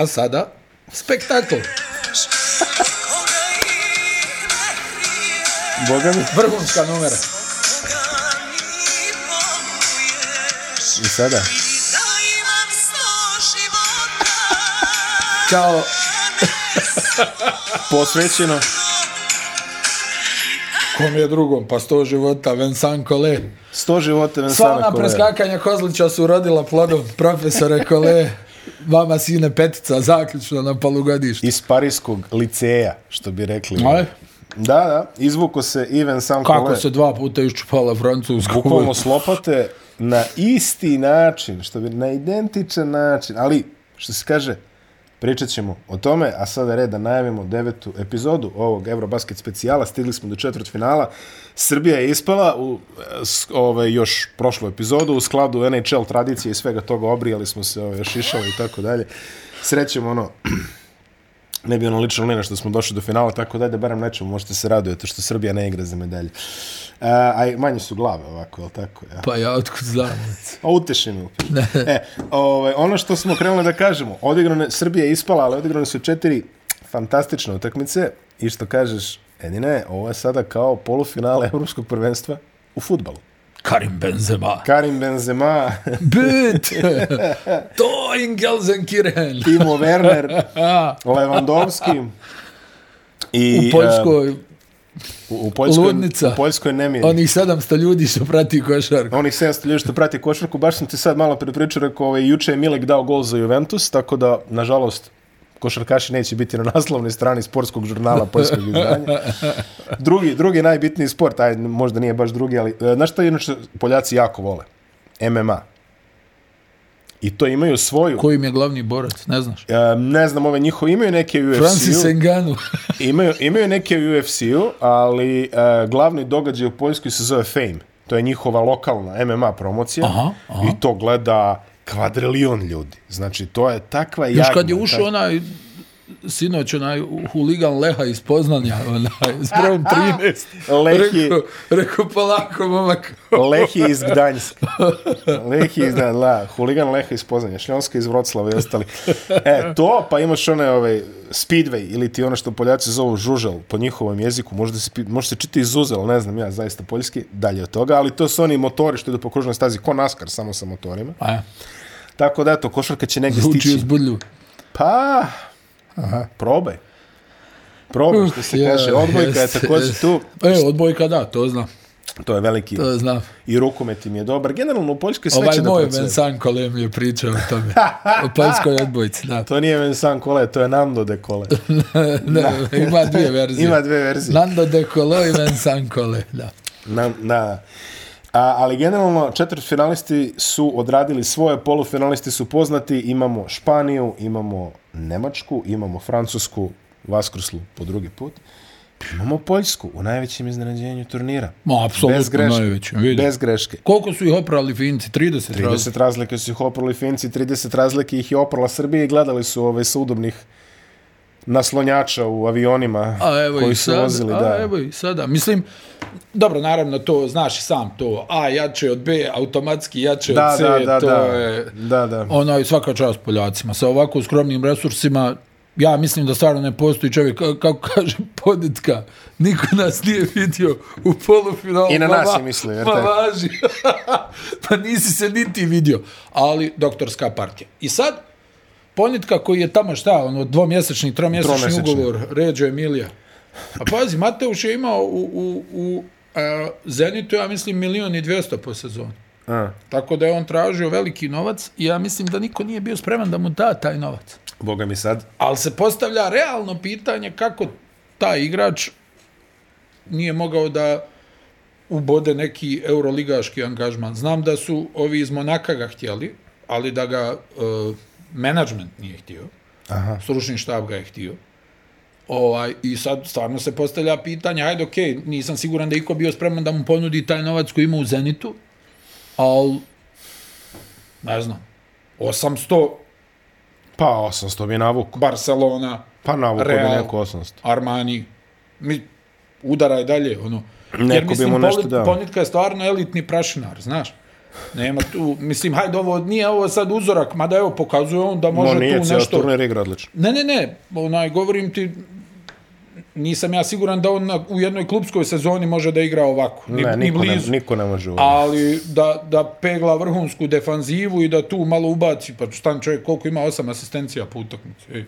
A sada, spektakl. Boga mi. Vrhunska numera. I sada. Kao, Posvećeno. kom je drugom, pa sto života, Vincent Collet. Sto života Sva Vensana ona Kolera. preskakanja Kozlića su rodila plodom profesore Collet. Vama sine petica, zaključno na polugodištu. Iz parijskog liceja, što bi rekli. Aj, Da, da. Izvuko se i Vincent kako Collet. se dva puta iščupala Francusku. Bukvalno s lopate na isti način, što bi na identičan način, ali što se kaže, pričat ćemo o tome, a sada je red da najavimo devetu epizodu ovog Eurobasket specijala, stigli smo do četvrt finala, Srbija je ispala u ove, ovaj, još prošlu epizodu u skladu NHL tradicije i svega toga. Obrijali smo se ovaj, ove, šišali i tako dalje. Srećemo ono, ne bi ono lično lina što smo došli do finala, tako da ajde, barem nečemu možete se radujete što Srbija ne igra za medalje. A, a i manje su glave ovako, je li tako? Ja. Pa ja otkud znam. A uteši e, ovaj, ono što smo krenuli da kažemo, odigrane, Srbija je ispala, ali odigrane su četiri fantastične utakmice i što kažeš, Edine, ovo je sada kao polufinale evropskog prvenstva u futbalu. Karim Benzema. Karim Benzema, Bit! to in Gelsenkirchen. Timo Werner, Lewandowski i U Poljskoj, u, u Poljskoj, Ludnica. u Poljskoj nemiri. onih 700 ljudi što prati košarku. Onih 700 ljudi što prati košarku, baš sam ti sad malo prepričao, rekao, ovaj, juče je Milek dao gol za Juventus, tako da, nažalost, košarkaši neće biti na naslovnoj strani sportskog žurnala poljskog izdanja. Drugi, drugi najbitniji sport, aj, možda nije baš drugi, ali, e, znaš šta inače Poljaci jako vole? MMA. I to imaju svoju, Koji im je glavni borac, ne znaš? e, ne znam, ove njihove, imaju neke u Francis UFC-u, Enganu. imaju, imaju neke u UFC-u, ali e, glavni događaj u Poljskoj se zove Fame. To je njihova lokalna MMA promocija Aha, aha. i to gleda kvadrilion ljudi. Znači, to je takva jagma. Još kad je ušao tak- onaj sinoć onaj huligan Leha iz Poznanja, onaj, s brojem 13. Lehi, Rekao, rekao polako, momak. Lehi iz Gdanjska. Lehi iz Gdanjska, da, huligan Leha iz Poznanja, Šljonska iz Vroclava i ostali. E, to, pa imaš one ovaj, speedway, ili ti ono što Poljaci zovu žužel po njihovom jeziku, može, da se, može se čiti zuzel, ne znam ja, zaista poljski, dalje od toga, ali to su oni motori što idu po kružnoj stazi, ko naskar, samo sa motorima. A ja, Tako da, eto, košarka će negdje zvuči stići. uzbudljivo. Pa, Aha. probaj. Probaj, što se Ja, kaže. Odbojka je jeste, također tu. E, odbojka da, to znam. To je veliki. To znam. I rukomet im je dobar. Generalno u Poljskoj sve Ovaj će da moj procuje. Vincent Kole mi je pričao o tome. o poljskoj odbojci, da. To nije Vincent Kole, to je Nando de Kole. ne, ima dvije verzije. Ima dve verzije. Nando de Colo i Vincent Kole, da. Na, na, a, ali generalno četvrt finalisti su odradili svoje, polufinalisti su poznati. Imamo Španiju, imamo Nemačku, imamo Francusku, Vaskrslu po drugi put. Imamo Poljsku u najvećem iznenađenju turnira. Ma, Bez apsolutno greške. najveći. Vidi. Bez greške. Koliko su ih oprali Finci? 30, 30. 30 razlike su ih oprali Finci, 30 razlike ih je oprala Srbija i gledali su ove sa udobnih naslonjača u avionima A evo koji i su sada, vozili. a Da. evo i sada. Mislim, dobro, naravno to, znaš i sam to, A jače od B, automatski jače Da, od C, da, da, to da. je... Da, da. Onaj, svaka čast Poljacima. Sa ovako skromnim resursima, ja mislim da stvarno ne postoji čovjek, ka- kako kaže poditka, niko nas nije vidio u polufinalu. I na Ma nas je mislio, jer te- važi. pa nisi se niti vidio. Ali, doktorska partija. I sad, Ponitka koji je tamo šta, ono dvomjesečni, tromjesečni Tromjesečni. ugovor, Ređo Emilija. A pazi, Mateuš je imao u, u, u a, Zenitu, ja mislim, milion i dvjesto po sezoni. A, Tako da je on tražio veliki novac i ja mislim da niko nije bio spreman da mu da taj novac. boga mi sad. Ali se postavlja realno pitanje kako taj igrač nije mogao da ubode neki euroligaški angažman. Znam da su ovi iz Monaka ga htjeli, ali da ga uh, management nije htio. Aha. Stručni štab ga je htio. Ovaj, I sad stvarno se postavlja pitanje, ajde, okej, okay, nisam siguran da iko bio spreman da mu ponudi taj novac koji ima u Zenitu, ali, ne znam, 800 Pa 800 bi navuku. Barcelona, Pa navuku bi neko 800. Armani, mi, udara je dalje, ono. Neko Jer bi mislim, mu nešto dao. Ponitka je stvarno elitni prašinar, znaš. Nema tu, mislim, hajde, ovo nije ovo sad uzorak, mada evo, pokazuje on da može No, nije, tu nešto... turnir igra odlično. Ne, ne, ne, onaj, govorim ti, nisam ja siguran da on na, u jednoj klubskoj sezoni može da igra ovako, ni, Ne, ni niko ne, blizu. niko ne može ovo. Ali da, da pegla vrhunsku defanzivu i da tu malo ubaci, pa stan čovjek koliko ima osam asistencija po utakmici. Ej,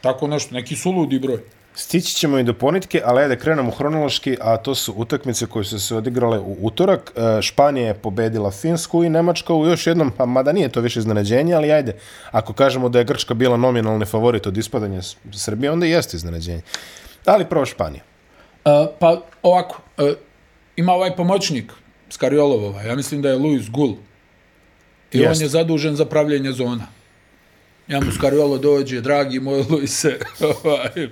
tako nešto, neki suludi broj. Stići ćemo i do ponitke, ali ajde krenemo hronološki, a to su utakmice koje su se odigrale u utorak. E, Španija je pobedila Finsku i Nemačka u još jednom, pa mada nije to više iznenađenje, ali ajde, ako kažemo da je Grčka bila nominalni favorit od ispadanja Srbije, onda jeste iznenađenje. Ali prvo Španija. Uh, pa ovako, uh, ima ovaj pomoćnik Skariolov, ja mislim da je Luis Gul. I Jest. on je zadužen za pravljenje zona. Ja mu Skariolo dođe, dragi moj Luise, ovaj,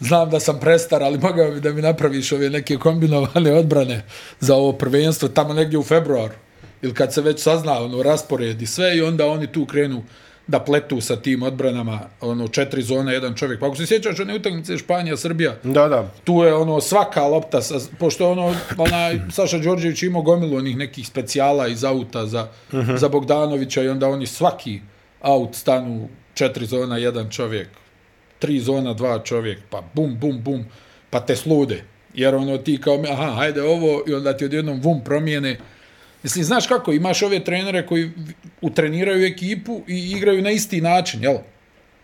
znam da sam prestar, ali mogao bi da mi napraviš ove neke kombinovane odbrane za ovo prvenstvo tamo negdje u februaru. Ili kad se već sazna ono, raspored i sve i onda oni tu krenu da pletu sa tim odbranama, ono, četiri zone, jedan čovjek. Pa ako se sjećaš one utakmice Španija, Srbija, Da, da, tu je ono svaka lopta, sa, pošto ono, onaj, Saša Đorđević imao gomilu onih nekih specijala iz auta za, uh -huh. za Bogdanovića i onda oni svaki aut stanu četiri zona, jedan čovjek, tri zona, dva čovjek, pa bum, bum, bum, pa te slude. Jer ono ti kao, aha, hajde ovo i onda ti odjednom vum promijene. Mislim, znaš kako, imaš ove trenere koji utreniraju ekipu i igraju na isti način, jel?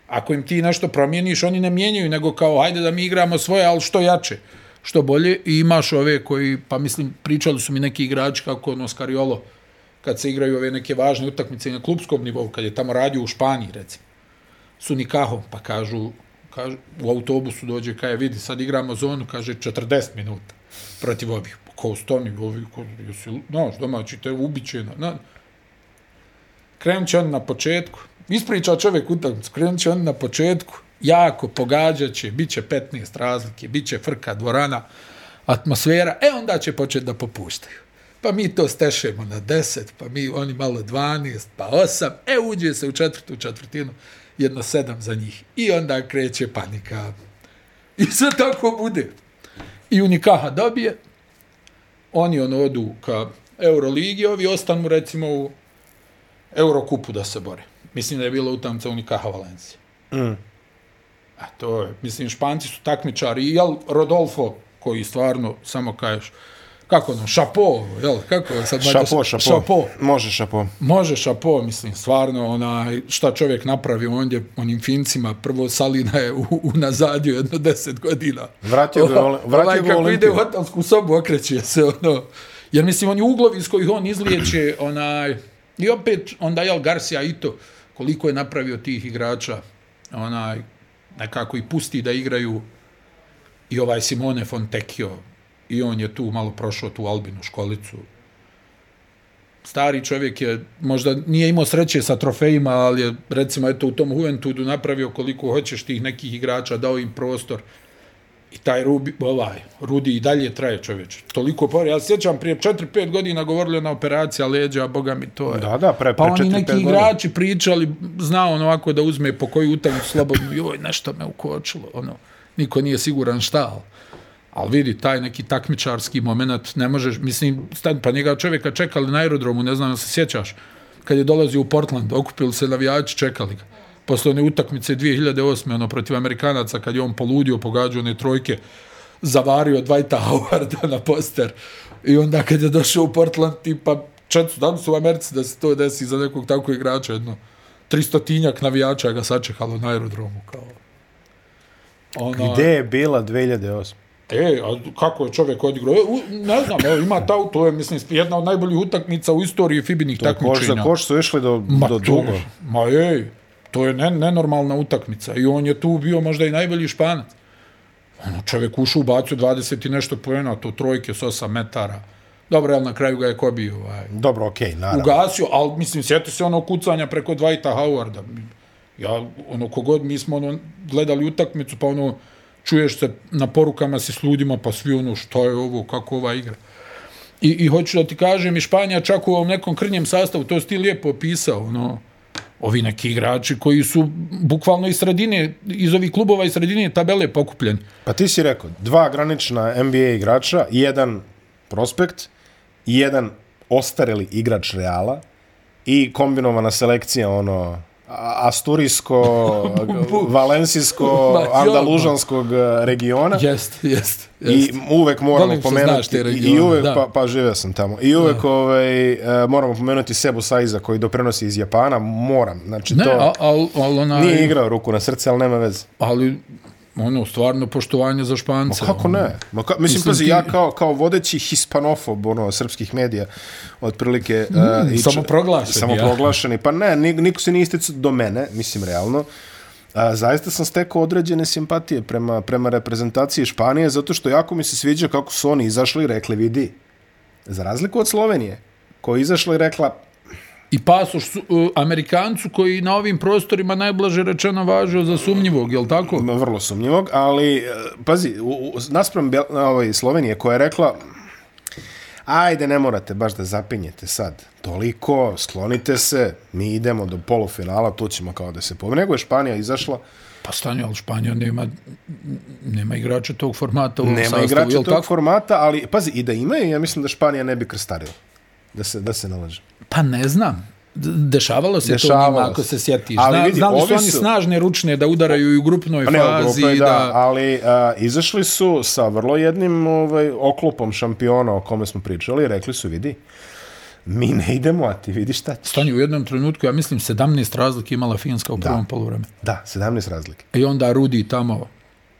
Ako im ti nešto promijeniš, oni ne mijenjaju, nego kao, hajde da mi igramo svoje, ali što jače, što bolje. I imaš ove koji, pa mislim, pričali su mi neki igrači kako ono Skariolo, kad se igraju ove neke važne utakmice na klubskom nivou, kad je tamo radio u Španiji, recimo, su nikahom, pa kažu, kaže, u autobusu dođe, kaže, vidi, sad igramo zonu, kaže, 40 minuta protiv ovih. ko stani, ovi, ko, jesi, znaš, domaći te ubiće, na, na, krenut će on na početku, ispriča čovjek utakmicu, krenut će on na početku, jako pogađaće, bit će 15 razlike, bit će frka dvorana, atmosfera, e onda će početi da popuštaju. Pa mi to stešemo na 10, pa mi oni malo 12, pa 8, e uđe se u četvrtu četvrtinu, jedno sedam za njih. I onda kreće panika. I sve tako bude. I Unikaha dobije, oni ono odu ka Euroligi, ovi ostanu recimo u Eurokupu da se bore. Mislim da je bila utamca Unikaha Valencija. Mm. A to je, mislim, Španci su takmičari, i jel Rodolfo, koji stvarno, samo kažeš, kako ono, šapo, jel, kako je sad? šapo, šapo, šapo. Može šapo. Može šapo, mislim, stvarno, onaj, šta čovjek napravi ondje, onim fincima, prvo Salina je u, u nazadio jedno deset godina. Vratio ga, Ovaj, vratio ga u kako ide Olimpiju. u hotelsku sobu, okreće se, ono, jer mislim, oni uglovi iz kojih on izliječe, onaj, i opet, onda, jel, Garcia i to, koliko je napravio tih igrača, onaj, nekako i pusti da igraju i ovaj Simone Fontecchio, i on je tu malo prošao tu Albinu školicu. Stari čovjek je, možda nije imao sreće sa trofejima, ali je, recimo, eto, u tom Juventudu napravio koliko hoćeš tih nekih igrača, dao im prostor. I taj Rubi, ovaj, Rudi i dalje traje čovječ. Toliko por, ja sjećam, prije 4-5 godina govorili na operacija leđa, boga mi to je. Da, da, pre, Pa pre oni 4-5 neki godina. igrači pričali, znao on ovako da uzme po koju utakmicu slobodno, joj, nešto me ukočilo, ono, niko nije siguran šta, ali, ali vidi, taj neki takmičarski moment, ne možeš, mislim, stan, pa njega čovjeka čekali na aerodromu, ne znam da se sjećaš, kad je dolazio u Portland, okupili se navijači, čekali ga. Posle one utakmice 2008. ono, protiv Amerikanaca, kad je on poludio, pogađao one trojke, zavario Dwighta Howarda na poster. I onda kad je došao u Portland, tipa, četcu dan su u Americi da se to desi za nekog takvog igrača, jedno, 300 tinjak navijača ga sačekalo na aerodromu, kao. Ona, Gde je bila 2008? E, a kako je čovjek odigrao? E, u- ne znam, evo, ima ta, to je, mislim, jedna od najboljih utakmica u istoriji Fibinih Koš za koš su išli do, Ma, do to- dugo. Ma ej, to je ne, nenormalna utakmica i on je tu bio možda i najbolji španac. Ono, čovjek ušao u bacu 20 i nešto pojena, to trojke s 8 metara. Dobro, ali na kraju ga je ko bio, ovaj, Dobro, okej, okay, naravno. ugasio, ali mislim, sjeti se ono kucanja preko Dwighta Howarda. Ja, ono, kogod, mi smo ono, gledali utakmicu, pa ono, čuješ se na porukama si s ljudima, pa svi ono, što je ovo, kako ova igra. I, I hoću da ti kažem, i Španija čak u ovom nekom krnjem sastavu, to si ti lijepo opisao, ono, ovi neki igrači koji su bukvalno iz sredine, iz ovih klubova iz sredine tabele pokupljeni. Pa ti si rekao, dva granična NBA igrača, jedan prospekt i jedan ostareli igrač Reala i kombinovana selekcija, ono, asturijsko, valensijsko, andalužanskog e, regiona. Jest, jest. I jest. uvek moramo Volim pomenuti i, i uvek da. pa pa živeo sam tamo. I uvek ovaj e, moramo pomenuti Sebu Saiza koji doprinosi iz Japana, moram. Znači Ne, to al, al, al onaj, nije igrao ruku na srce, ali nema veze. ali ono, stvarno poštovanje za Špance. Kako ono. ne? Ma ka, mislim, Mislim, pazi, ti- ja kao, kao vodeći hispanofob ono, srpskih medija, otprilike... Mm, samoproglašeni, Samoproglašeni, pa ne, ni- niko se nije isticao do mene, mislim, realno. A, zaista sam stekao određene simpatije prema, prema reprezentaciji Španije, zato što jako mi se sviđa kako su oni izašli i rekli, vidi, za razliku od Slovenije, koja je izašla i rekla, I pasoš su, uh, Amerikancu koji na ovim prostorima najblaže rečeno važio za sumnjivog, jel tako? M, vrlo sumnjivog, ali e, pazi, u, u, naspram Bel, ovaj, Slovenije koja je rekla ajde, ne morate baš da zapinjete sad toliko, sklonite se, mi idemo do polufinala, tu ćemo kao da se pobne. Nego je Španija izašla, Pa stanje, ali Španija nema, nema igrača tog formata u nema sastavu, igrača jel tog tako? formata, ali pazi, i da imaju, ja mislim da Španija ne bi krstarila. Da se, da se nalaže. Pa ne znam. Dešavalo se Dešavalo to njima, ako se. sjetiš. Ali vidi, znali su oni su- snažne ručne da udaraju i u grupnoj ne, fazi. da, da, ali a, izašli su sa vrlo jednim ovaj, oklopom šampiona o kome smo pričali i rekli su, vidi, mi ne idemo, a ti vidi šta će. Stanje u jednom trenutku, ja mislim, 17 razlike imala Finska u Da. prvom poluvremenu. Da, 17 razlike. I onda Rudi tamo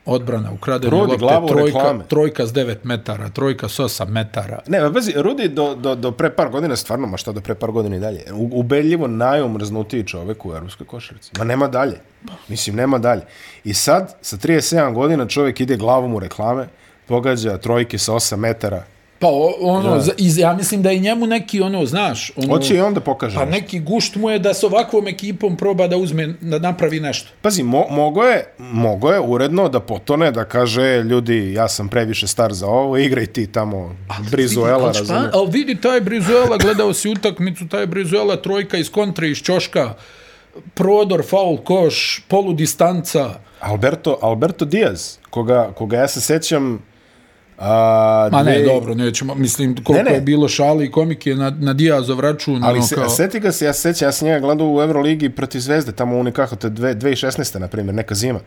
odbrana, ukradene Rudi lopte, glavu trojka, reklame. trojka s 9 metara, trojka s 8 metara. Ne, ma pazi, Rudi do, do, do pre par godina, stvarno, ma šta do pre par godina i dalje, u, ubedljivo najumrznutiji čovek u evropskoj košarci. Ma nema dalje. Mislim, nema dalje. I sad, sa 37 godina, čovjek ide glavom u reklame, pogađa trojke sa 8 metara. Pa ono, za, iz, ja mislim da je njemu neki ono, znaš, ono, Hoće i on da pokaže. pa neki gušt mu je da s ovakvom ekipom proba da uzme, da napravi nešto. Pazi, mo, mogo, je, mogo je uredno da potone, da kaže, ljudi, ja sam previše star za ovo, igraj ti tamo Brizuela, ali, razumiješ? ali vidi taj Brizuela, gledao si utakmicu, taj Brizuela trojka iz kontre, iz čoška, prodor, faul, koš, poludistanca. Alberto, Alberto Diaz, koga, koga ja se sećam... A, Ma ne, dve- dobro, nećemo, mislim, koliko Ne, ne. je bilo šali i komike na, na Dijazov račun, Ali ono se, kao... seti ga se, ja se sećam, ja sam njega gledao u Euroligi protiv Zvezde, tamo u nekako te dve- 2016. na primjer, neka zima.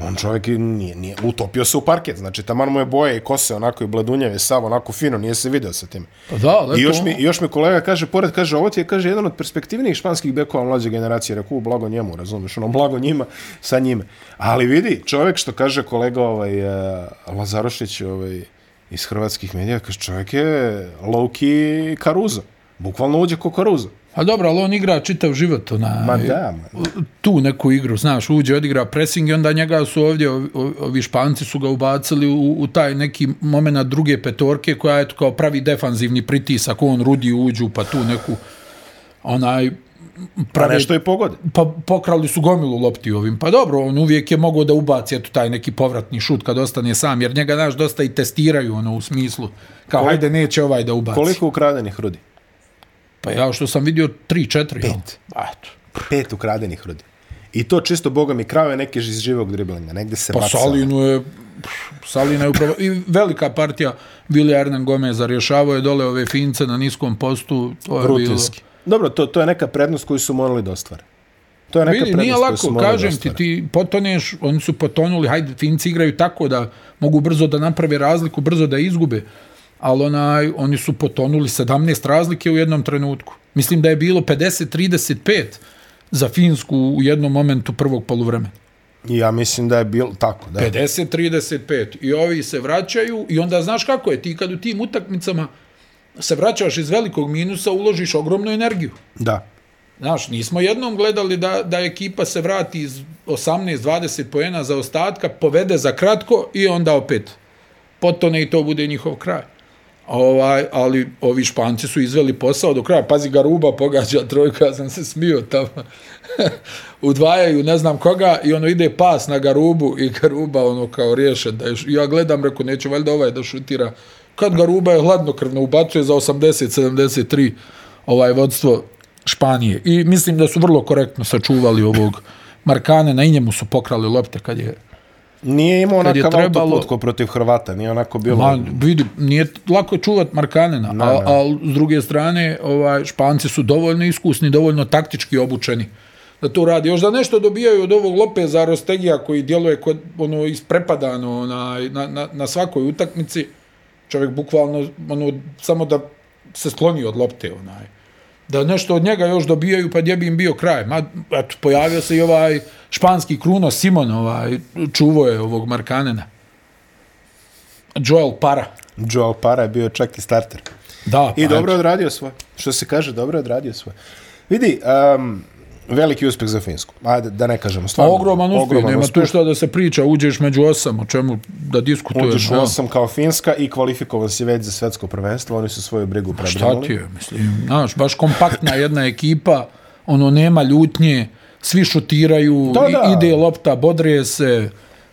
On čovjek nije, nije, utopio se u parket, znači taman mu je boje i kose onako i bledunjeve, sav onako fino, nije se video sa tim. Pa da, ali I još mi, još mi kolega kaže, pored, kaže, ovo ti je, kaže, jedan od perspektivnijih španskih bekova mlađe generacije, rekao, "U, blago njemu, razumiješ, ono, blago njima, sa njime. Ali vidi, čovjek što kaže kolega ovaj, uh, Lazarošić ovaj, iz hrvatskih medija, kaže, čovjek je low-key Caruso. Bukvalno uđe ko Caruso. A dobro, ali on igra čitav život, ona, Ma da, ma. tu neku igru, znaš, uđe, odigra pressing i onda njega su ovdje, ovi, ovi španci su ga ubacili u, u taj neki moment druge petorke koja je kao pravi defanzivni pritisak, on rudi uđu, pa tu neku onaj Pa pravi, nešto i pogode. pa pokrali su gomilu lopti ovim. Pa dobro, on uvijek je mogao da ubaci eto taj neki povratni šut kad ostane sam, jer njega, znaš, dosta i testiraju ono u smislu, kao, Koliko- hajde, neće ovaj da ubaci. Koliko ukradenih rudi? Pa ja što sam vidio 3-4. Pet. Eto. Pet ukradenih rudi. I to čisto, boga mi, krave neke iz živog driblinga. Negde se Pa. Salinu je Salina je upravo i velika partija Vilja Hernan Gomeza rješavao je dole ove fince na niskom postu to je Rutinski. Dobro, to, to je neka prednost koju su morali da ostvare. To je neka Vidi, prednost nije koju lako, su morali kažem da ti, ti potoneš, oni su potonuli, hajde, Finci igraju tako da mogu brzo da naprave razliku, brzo da izgube, ali onaj, oni su potonuli 17 razlike u jednom trenutku. Mislim da je bilo 50-35 za Finsku u jednom momentu prvog poluvremena. Ja mislim da je bilo tako, da. 50-35. I ovi se vraćaju i onda znaš kako je, ti kad u tim utakmicama se vraćaš iz velikog minusa, uložiš ogromnu energiju. Da. Znaš, nismo jednom gledali da, da ekipa se vrati iz 18-20 pojena za ostatka, povede za kratko i onda opet potone i to bude njihov kraj. Ovaj, ali ovi španci su izveli posao do kraja. Pazi, Garuba pogađa trojka, ja sam se smio tamo. Udvajaju ne znam koga i ono ide pas na Garubu i Garuba ono kao riješe. Da je, ja gledam, reko, neće valjda ovaj da šutira. Kad Garuba je hladnokrvno ubacuje za 80-73 ovaj vodstvo Španije. I mislim da su vrlo korektno sačuvali ovog Markane, na njemu su pokrali lopte kad je Nije imao onakav trebalo- autoput ko protiv Hrvata, nije onako bilo... Ma, vidi, nije lako čuvat Markanena, Ne, a, ne. a s druge strane, ovaj, Španci su dovoljno iskusni, dovoljno taktički obučeni da to radi. Još da nešto dobijaju od ovog Lopeza Rostegija koji djeluje kod, ono, isprepadano na, na, na svakoj utakmici, čovjek bukvalno ono, samo da se skloni od lopte, onaj. Da nešto od njega još dobijaju, pa gdje bi im bio kraj. Ma, eto, pojavio se i ovaj španski Kruno Simon, ovaj, čuvo je ovog Markanena. Joel Para. Joel Para je bio čak i starter. Da, I pa dobro je odradio svoje. Što se kaže, dobro odradio svoje. Vidi, um, veliki uspjeh za Finsku. Ajde, da ne kažemo. Stvarno, Ogroman uspjeh, nema tu što da se priča, uđeš među osam, o čemu da diskutuješ. Uđeš u osam kao Finska i kvalifikovan si već za svetsko prvenstvo. Oni su svoju brigu Šta prebrinuli. ti je, mislim, znaš, baš kompaktna jedna ekipa, ono, nema ljutnje, svi šutiraju, Da, da. ide lopta, bodrije se,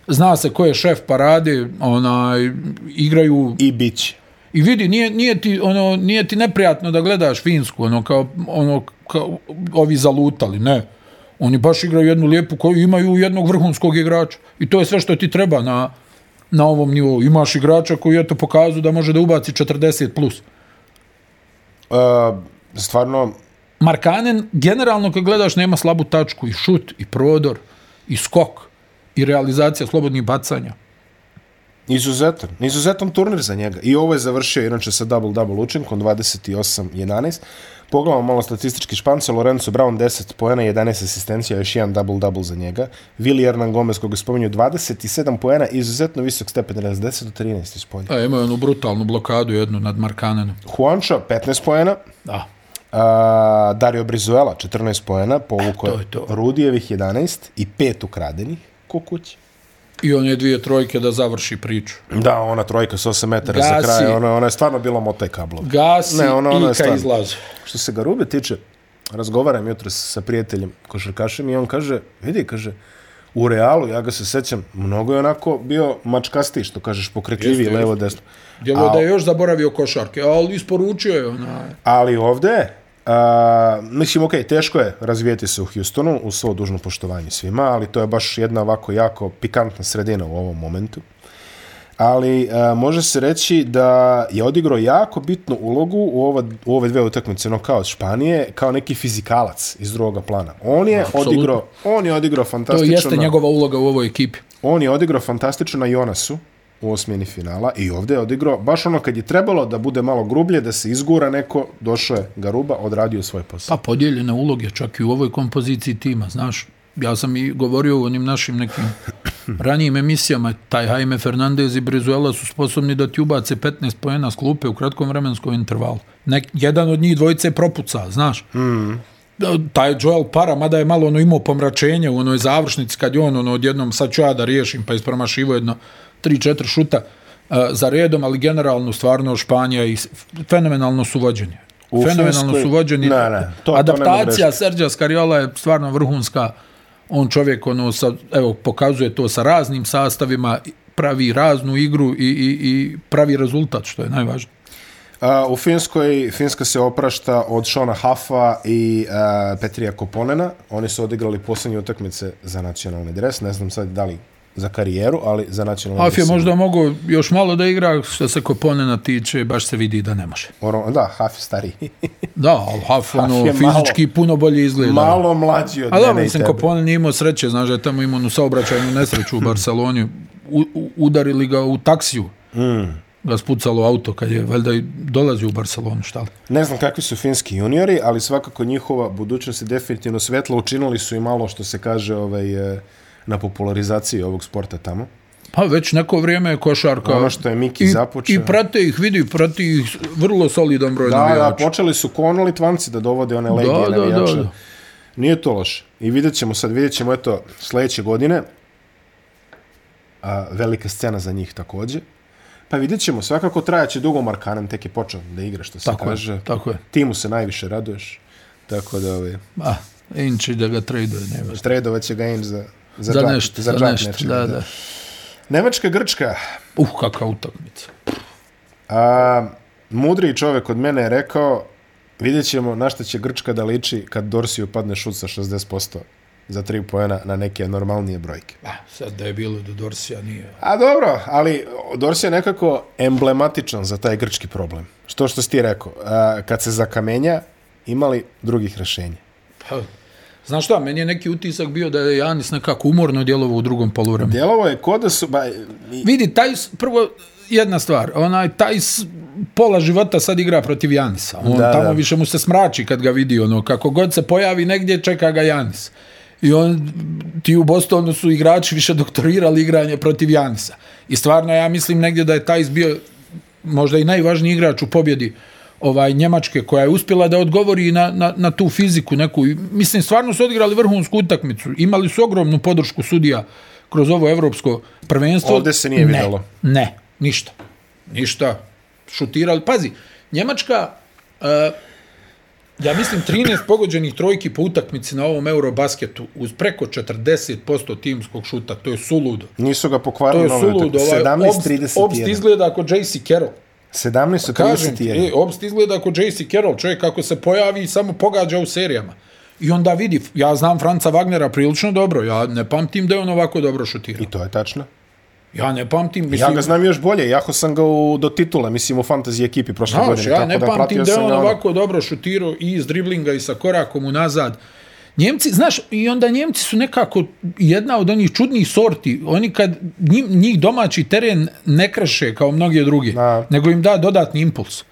zna se ko je šef parade, onaj, igraju I bit će. I vidi, nije, nije, ti, ono, nije ti neprijatno da gledaš Finsku, ono, kao, ono, kao ovi zalutali, ne. Oni baš igraju jednu lijepu koju imaju jednog vrhunskog igrača. I to je sve što ti treba na, na ovom nivou. Imaš igrača koji eto pokazu da može da ubaci 40 plus. Uh, stvarno, Markanen, generalno kad gledaš, nema slabu tačku. I šut, i prodor, i skok, i realizacija slobodnih bacanja. Izuzetan. Izuzetan turnir za njega. I ovo je završio inače sa double-double učinkom 28-11. Pogledamo malo statistički špance. Lorenzo Brown 10 poena, 11 asistencija, još jedan double-double za njega. Willi Hernan Gomez, koga spominju, 27 poena, izuzetno visok stepen, raz 10 do 13 iz polja. A, imaju onu brutalnu blokadu jednu nad Markanenom. Juancho, 15 poena. Da. A, Dario Brizuela, 14 poena, povuko to je to. Rudijevih 11 i 5 ukradenih ko kući. I on je dvije trojke da završi priču. Da, ona trojka s 8 metara za Gasi. kraj, ona, ona je stvarno bila motaj kablova. Gasi Ne, ono je i ka izlazi. Što se Garube tiče, razgovaram jutro sa prijateljem košarkašem i on kaže, vidi, kaže, u Realu, ja ga se sećam, mnogo je onako bio mačkasti, što kažeš, pokretljiviji, Jeste, levo, desno. Djeluje da je još zaboravio košarke, ali isporučio je onaj. Ali ovde, a, mislim, okej, teško je razvijeti se u Houstonu, u svo dužno poštovanje svima, ali to je baš jedna ovako jako pikantna sredina u ovom momentu. Ali a, može se reći da je odigrao jako bitnu ulogu u, ova, u ove dve utakmice nokaut Španije kao neki fizikalac iz drugog plana. On je Apsolutno. odigrao, on je odigrao To fantastično. jeste na- njegova uloga u ovoj ekipi. On je odigrao fantastično na Jonasu u osmini finala i ovdje je odigrao baš ono kad je trebalo da bude malo grublje, da se izgura neko, došao je Garuba, odradio svoj posao. Pa podijeljene uloge čak i u ovoj kompoziciji tima, znaš. Ja sam i govorio u onim našim nekim ranijim emisijama, taj Jaime Fernandez i Brizuela su sposobni da ti ubace 15 pojena s klupe u kratkom vremenskom intervalu. Nek, jedan od njih dvojice propuca, znaš. Mm. Taj Joel Para, mada je malo ono imao pomračenje u onoj završnici, kad je on ono odjednom, sad ću ja da riješim, pa ispromašivo jedno 3-4 šuta uh, za redom, ali generalno stvarno Španija i fenomenalno su vođeni. U Fenomenalno Finskoj- su vođeni. Ne, ne, to- Adaptacija. Serđa Skariola je stvarno vrhunska. On čovjek ono sa, evo, pokazuje to sa raznim sastavima, pravi raznu igru i, i, i pravi rezultat, što je najvažnije. A, u Finskoj, Finska se oprašta od Šona Hafa i a, Petrija Koponena. Oni su odigrali posljednje utakmice za nacionalni dres. Ne znam sad da li za karijeru, ali za nacionalni Af je možda mogao još malo da igra, što se Koponena tiče, baš se vidi da ne može. Ono, da, Haf je stariji. Da, ali Haf, ono, je malo- fizički puno bolje izgleda. Malo mlađi od A mene i mislim, tebe. Koponen nije imao sreće, znaš da je tamo imao saobraćajnu nesreću u Barceloni. U, u, udarili ga u taksiju. Mm. Ga spucalo auto kad je valjda i dolazio u Barcelonu, šta li? Ne znam kakvi su finski juniori, ali svakako njihova budućnost je definitivno svetla. Učinili su i malo što se kaže ovaj, e, na popularizaciji ovog sporta tamo. Pa već neko vrijeme je košarka. Ono što je Miki I, započeo. I prate ih, vidi, prati ih vrlo solidan broj Da, da, navijača. počeli su kono Litvanci da dovode one legije Da, da, navijača. da, da. Nije to loše. I vidjet ćemo sad, vidjet ćemo eto sljedeće godine a, velika scena za njih također. Pa vidjet ćemo, svakako trajaće dugo Markanen, tek je počeo da igra, što se Tako kaže. je, tako je. Ti mu se najviše raduješ. Tako da, ovaj, A, Inči da ga traduje, ne važno. tradovat će ga in za, za, Za džak- nešto, za, džak nešto, da, da. Nemačka Grčka. Uh, kakva utakmica. A, mudri čovjek od mene je rekao, vidjet ćemo na šta će Grčka da liči kad Dorsiju padne šut sa 60%. za tri pojena na neke normalnije brojke. A, sad da je bilo do Dorsija, nije. A dobro, ali Dorsija je nekako emblematičan za taj grčki problem. Što što si ti rekao, a, kad se zakamenja, imali drugih rešenja. Pa, znaš šta, meni je neki utisak bio da je Janis nekako umorno djelovo u drugom poluvremenu. Djelovo je kod da su... Ba, i, Vidi, taj, prvo, jedna stvar, onaj, taj pola života sad igra protiv Janisa. On Da, tamo da. više mu se smrači kad ga vidi, ono, kako god se pojavi negdje, čeka ga Janis. I on, ti u Bostonu su igrači više doktorirali igranje protiv Janisa. I stvarno, ja mislim negdje da je taj bio možda i najvažniji igrač u pobjedi ovaj Njemačke koja je uspjela da odgovori na, na, na tu fiziku neku. Mislim, stvarno su odigrali vrhunsku utakmicu. Imali su ogromnu podršku sudija kroz ovo evropsko prvenstvo. Ovdje se nije ne, vidjelo. Ne, ništa. Ništa. Šutirali. Pazi, Njemačka, uh, ja mislim 13 pogođenih trojki po utakmici na ovom Eurobasketu uz preko 40% timskog šuta. To je suludo. nisu ga To pokvarili je na ovoj suludo. Ovaj, obst, obst 17-31. izgleda ako JC Carroll. 17 Kažem ti, e, 31. Obst izgleda ako JC Carroll, čovjek kako se pojavi i samo pogađa u serijama. I onda vidi, ja znam Franca Wagnera prilično dobro, ja ne pamtim da je on ovako dobro šutirao. I to je tačno. Ja ne pamtim, Ja mislim, ga znam još bolje, jako sam ga u, do titula, mislim u fantasy ekipi prošle znaš, godine. ja tako ne da pamtim da je on ono, ovako dobro šutirao i iz driblinga i sa korakom unazad. Njemci, znaš, i onda Njemci su nekako jedna od onih čudnih sorti. Oni kad njih, njih domaći teren ne kreše kao mnoge druge, Da. nego im da dodatni impuls.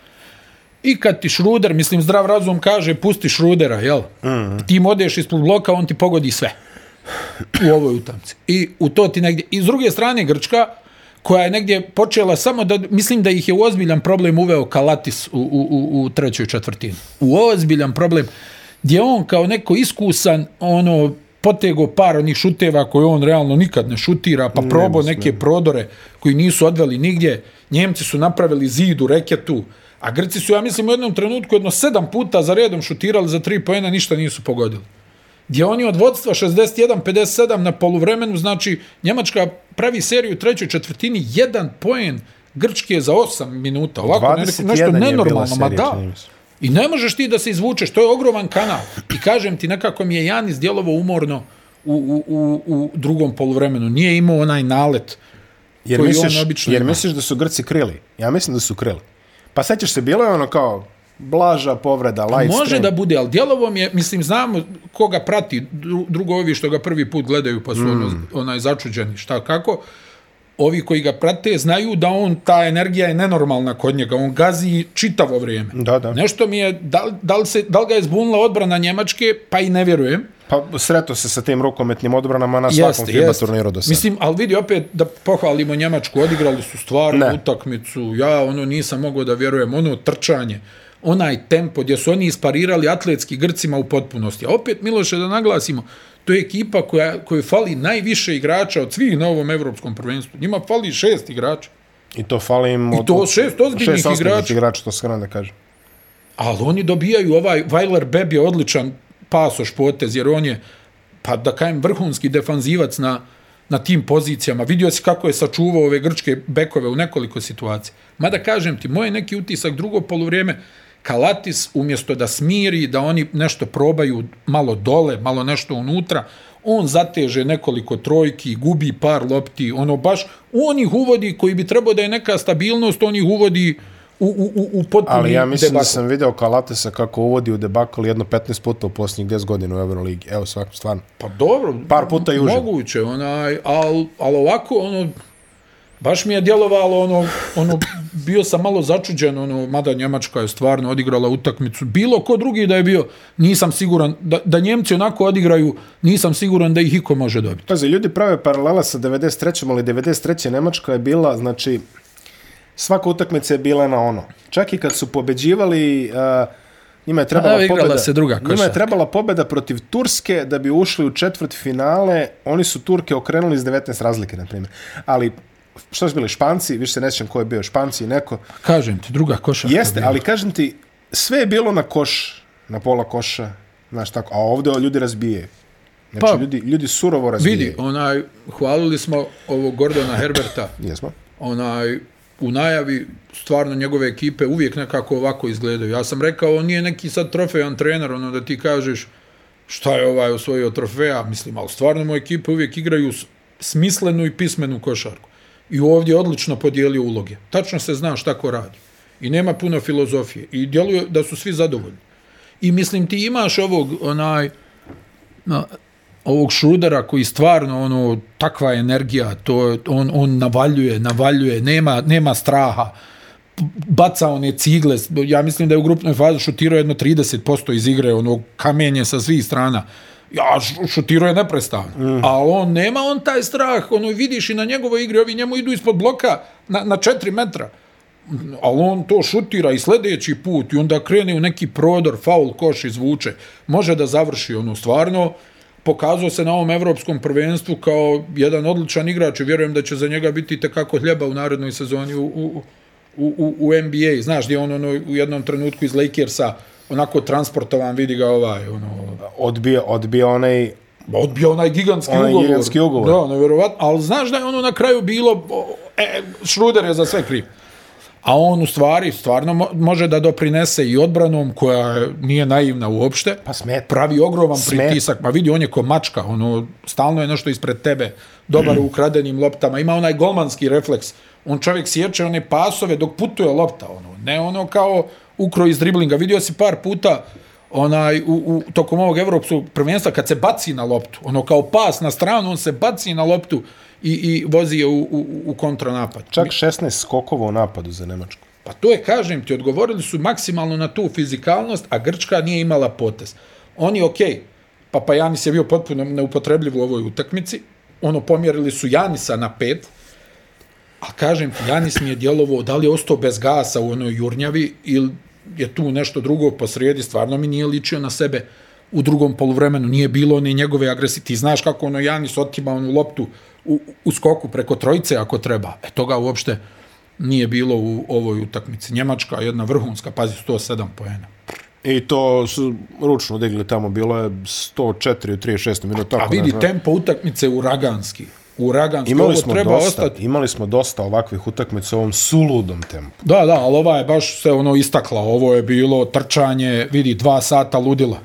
I kad ti Šruder, mislim zdrav razum kaže pusti Šrudera, jel? Mm. Ti im odeš ispod bloka, on ti pogodi sve u ovoj utamci. I u to ti negdje. I s druge strane Grčka, koja je negdje počela samo da, mislim da ih je u ozbiljan problem uveo Kalatis u, u, u, u trećoj četvrtini. U ozbiljan problem, gdje on kao neko iskusan, ono, potego par onih šuteva koje on realno nikad ne šutira, pa probao neke prodore koji nisu odveli nigdje. Njemci su napravili zid u reketu, a Grci su, ja mislim, u jednom trenutku jedno sedam puta za redom šutirali za tri pojena, ništa nisu pogodili gdje oni od vodstva 61-57 na poluvremenu, znači Njemačka pravi seriju u trećoj četvrtini, jedan poen Grčke za 8 minuta. Ovako, 21 nešto je bila nenormalno, ma da. čini. I ne možeš ti da se izvučeš, to je ogroman kanal. I kažem ti, nekako mi je Janis djelovo umorno u, u, u, u drugom poluvremenu. Nije imao onaj nalet Jer koji misliš, on obično jer ima. misliš da su Grci krili? Ja mislim da su krili. Pa sećaš se, bilo je ono kao blaža povreda, light Može stream. da bude, ali djelovom je, mislim, znamo koga prati, dru- drugo ovi što ga prvi put gledaju pa su mm. ono, onaj začuđeni, šta, kako, ovi koji ga prate znaju da on, ta energija je nenormalna kod njega, on gazi čitavo vrijeme. Da, da. Nešto mi je, da, da, li se, da li ga je zbunila odbrana Njemačke, pa i ne vjerujem. Pa sreto se sa tim rukometnim odbranama na svakom FIBA turniru do sada. Mislim, ali vidi opet da pohvalimo Njemačku, odigrali su stvarno Ne. utakmicu, ja ono nisam mogao da vjerujem, ono trčanje, onaj tempo gdje su oni isparirali atletski Grcima u potpunosti. A opet, Miloše, da naglasimo, to je ekipa koja, koja fali najviše igrača od svih na ovom evropskom prvenstvu. Njima fali šest igrača. I to fali im I to šest ozbiljnih šest ozbiljnih igrača. igrača, to se da kažem. Ali oni dobijaju ovaj, Weiler Beb je odličan pasoš potez, jer on je, pa da kajem, vrhunski defanzivac na, na tim pozicijama. Vidio si kako je sačuvao ove grčke bekove u nekoliko situacija. Mada kažem ti, moj neki utisak drugo polovrijeme, Kalatis umjesto da smiri, da oni nešto probaju malo dole, malo nešto unutra, on zateže nekoliko trojki, gubi par lopti, ono baš, on ih uvodi koji bi trebao da je neka stabilnost, on ih uvodi u, u, u, u potpuni Ali ja mislim debakl. da sam video Kalatesa kako uvodi u debakl jedno 15 puta u posljednjih 10 godina u Euroligi. Evo svako, stvarno. Pa dobro. Par puta i uže. Moguće, onaj, al, al ovako, ono, baš mi je djelovalo, ono, ono, bio sam malo začuđen, ono, mada Njemačka je stvarno odigrala utakmicu. Bilo ko drugi da je bio, nisam siguran, da, da Njemci onako odigraju, nisam siguran da ih iko može dobiti. Pazi, ljudi prave paralela sa 93. ali 93. Nemačka je bila, znači, svaka utakmica je bila na ono. Čak i kad su pobeđivali, uh, njima je trebala A, igrala pobeda. se druga njima je trebala pobeda protiv Turske da bi ušli u četvrt finale. Oni su Turke okrenuli iz 19 razlike, na primjer. Ali, što su bili Španci, više se ne sjećam ko je bio Španci i neko. Kažem ti, druga košarka. Jeste, ali kažem ti, sve je bilo na koš, na pola koša, znaš tako, a ovdje ljudi razbijaju. Znači, Pa, ljudi, ljudi surovo razbijaju. Vidi, onaj, hvalili smo ovog Gordona Herberta, Jesmo. onaj, u najavi stvarno njegove ekipe uvijek nekako ovako izgledaju. Ja sam rekao, on nije neki sad trofejan trener, ono da ti kažeš, šta je ovaj osvojio trofeja, mislim, ali stvarno moje ekipe uvijek igraju smislenu i pismenu košarku. I ovdje odlično podijelio uloge. Tačno se zna šta ko radi. I nema puno filozofije. I djeluje da su svi zadovoljni. I mislim, ti imaš ovog, onaj, na, ovog šrudera koji stvarno ono takva energija to on on navaljuje navaljuje nema nema straha baca one cigle ja mislim da je u grupnoj fazi šutirao jedno 30% iz igre ono kamenje sa svih strana ja š- šutirao je neprestano mm. a on nema on taj strah ono vidiš i na njegovoj igri ovi njemu idu ispod bloka na, na 4 metra ali on to šutira i sljedeći put i onda krene u neki prodor, faul, koš izvuče. Može da završi ono stvarno. Pokazao se na ovom evropskom prvenstvu kao jedan odličan igrač i vjerujem da će za njega biti tekako hljeba u narednoj sezoni u, u, u, u, u NBA. Znaš gdje on ono, u jednom trenutku iz Lakersa onako transportovan, vidi ga ovaj, ono, Odbio, odbio onaj odbio onaj gigantski Onaj ugovor. gigantski ugovor. Da, nevjerovatno. Ali znaš da je ono na kraju bilo, e, Šruder je za sve kriv. A on u stvari stvarno mo može da doprinese i odbranom koja je- nije naivna uopšte. Pa smeta. Pravi ogroman Smet. pritisak. Ma vidi, on je ko mačka. Ono, stalno je nešto ispred tebe. Dobar u ukradenim loptama. Ima onaj golmanski refleks. On čovjek sječe one pasove dok putuje lopta. Ono. Ne ono kao ukro iz driblinga. Vidio si par puta onaj u, u tokom ovog evropskog prvenstva kad se baci na loptu, ono kao pas na stranu, on se baci na loptu i, i vozi je u, u, u kontranapad. čak 16 skokova u napadu za Nemačku. Pa to je, kažem ti, odgovorili su maksimalno na tu fizikalnost, a Grčka nije imala potez. Oni, okej, okay, Papa Janis je bio potpuno neupotrebljiv u ovoj utakmici, ono, pomjerili su Janisa na pet, a kažem ti, Janis mi je djelovao, da li je ostao bez gasa u onoj jurnjavi ili je tu nešto drugo posrijedi, stvarno mi nije ličio na sebe u drugom poluvremenu, nije bilo ni njegove agresije. Ti znaš kako ono Janis otima onu loptu u, u skoku preko trojice ako treba. E toga uopšte nije bilo u ovoj utakmici. Njemačka jedna vrhunska, pazi 107 poena. I to su ručno digli tamo, bilo je 104 u 36 minuta. A ne vidi tempo utakmice uraganski. Uraganski, Imali smo, treba dosta, ostati. imali smo dosta ovakvih utakmica u ovom suludom tempu. Da, da, ali ova je baš se ono istakla. Ovo je bilo trčanje, vidi, dva sata ludila.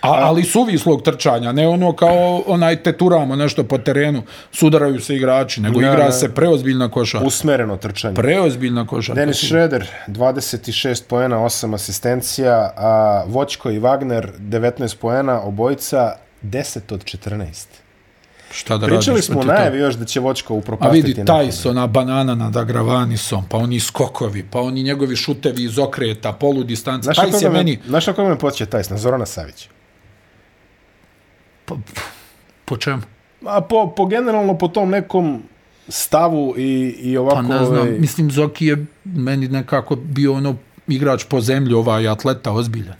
A, ali suvislog trčanja, ne ono kao onaj teturamo nešto po terenu, sudaraju se igrači, nego Ne, igra ne. se preozbiljna košarka. Usmereno trčanje. Preozbiljna košarka. Dennis Schroeder, 26 poena, 8 asistencija, a Voćko i Wagner, 19 poena, obojica 10 od 14. Šta da Pričali radiš smo najavi još da će Voćko A upropastiti. vidi, nekog. Tyson, a banana nad Agravanisom, pa oni skokovi, pa oni njegovi šutevi iz okreta, polu distance. Znaš na me, meni, znaš na koga me podsjeća Tajs? Na Zorana Savića. po čemu? A po, po generalno po tom nekom stavu i, i ovako... Pa ne znam, ovaj, mislim, Zoki je meni nekako bio ono igrač po zemlji, ovaj atleta ozbiljan.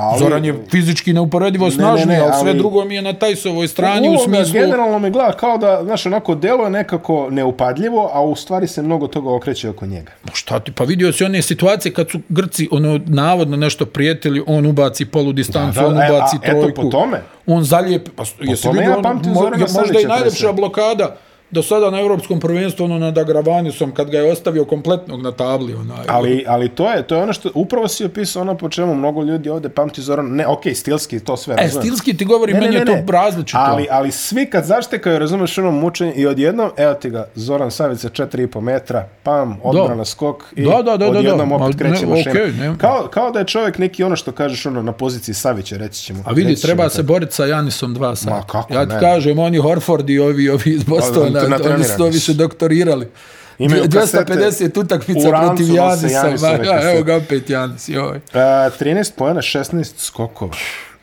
Ali- Zoran je fizički neuporedivo ne, snažniji, ne, ali sve ali- drugo mi je na Tajsovoj strani u Uloga smislu... Generalno mi gleda kao da, znaš, onako delo je nekako neupadljivo, a u stvari se mnogo toga okreće oko njega. Ma Šta ti, pa vidio si one situacije kad su Grci ono navodno nešto prijetili, on ubaci polu distancu, Da, da, on e, a, ubaci eto, trojku. po tome. On zalijepi, pa jesi tome vidio, ja ono, pamtim mo- Zorana možda i najljepša blokada do sada na evropskom prvenstvu ono nad Agravanisom kad ga je ostavio kompletnog na tabli onaj. Ali, ali to je to je ono što upravo si opisao ono po čemu mnogo ljudi ovde pamti Zoran. Ne, okej, stilski to sve e, razumem. stilski ti govori, meni je to različito. Ali, ali svi kad zaštekaju, razumeš ono mučenje i odjednom, evo ti ga, Zoran Savica 4,5 metra, pam, odbrana, Da. skok i Da, da, da, da, odjednom da. opet ne, kreće mašina. okej, ne. kao, kao da je čovjek neki ono što kažeš ono na poziciji Savića, reći ćemo. A vidi, treba se boriti sa Janisom dva sata. Ma, kako ja ti ne? kažem, oni Horford i ovi, ovi iz Bostona, oni tu oni su to više doktorirali. Imaju 250 utakmica protiv Janisa. Ja, evo ga opet Janis. Joj. Uh, 13 pojena, 16 skokova.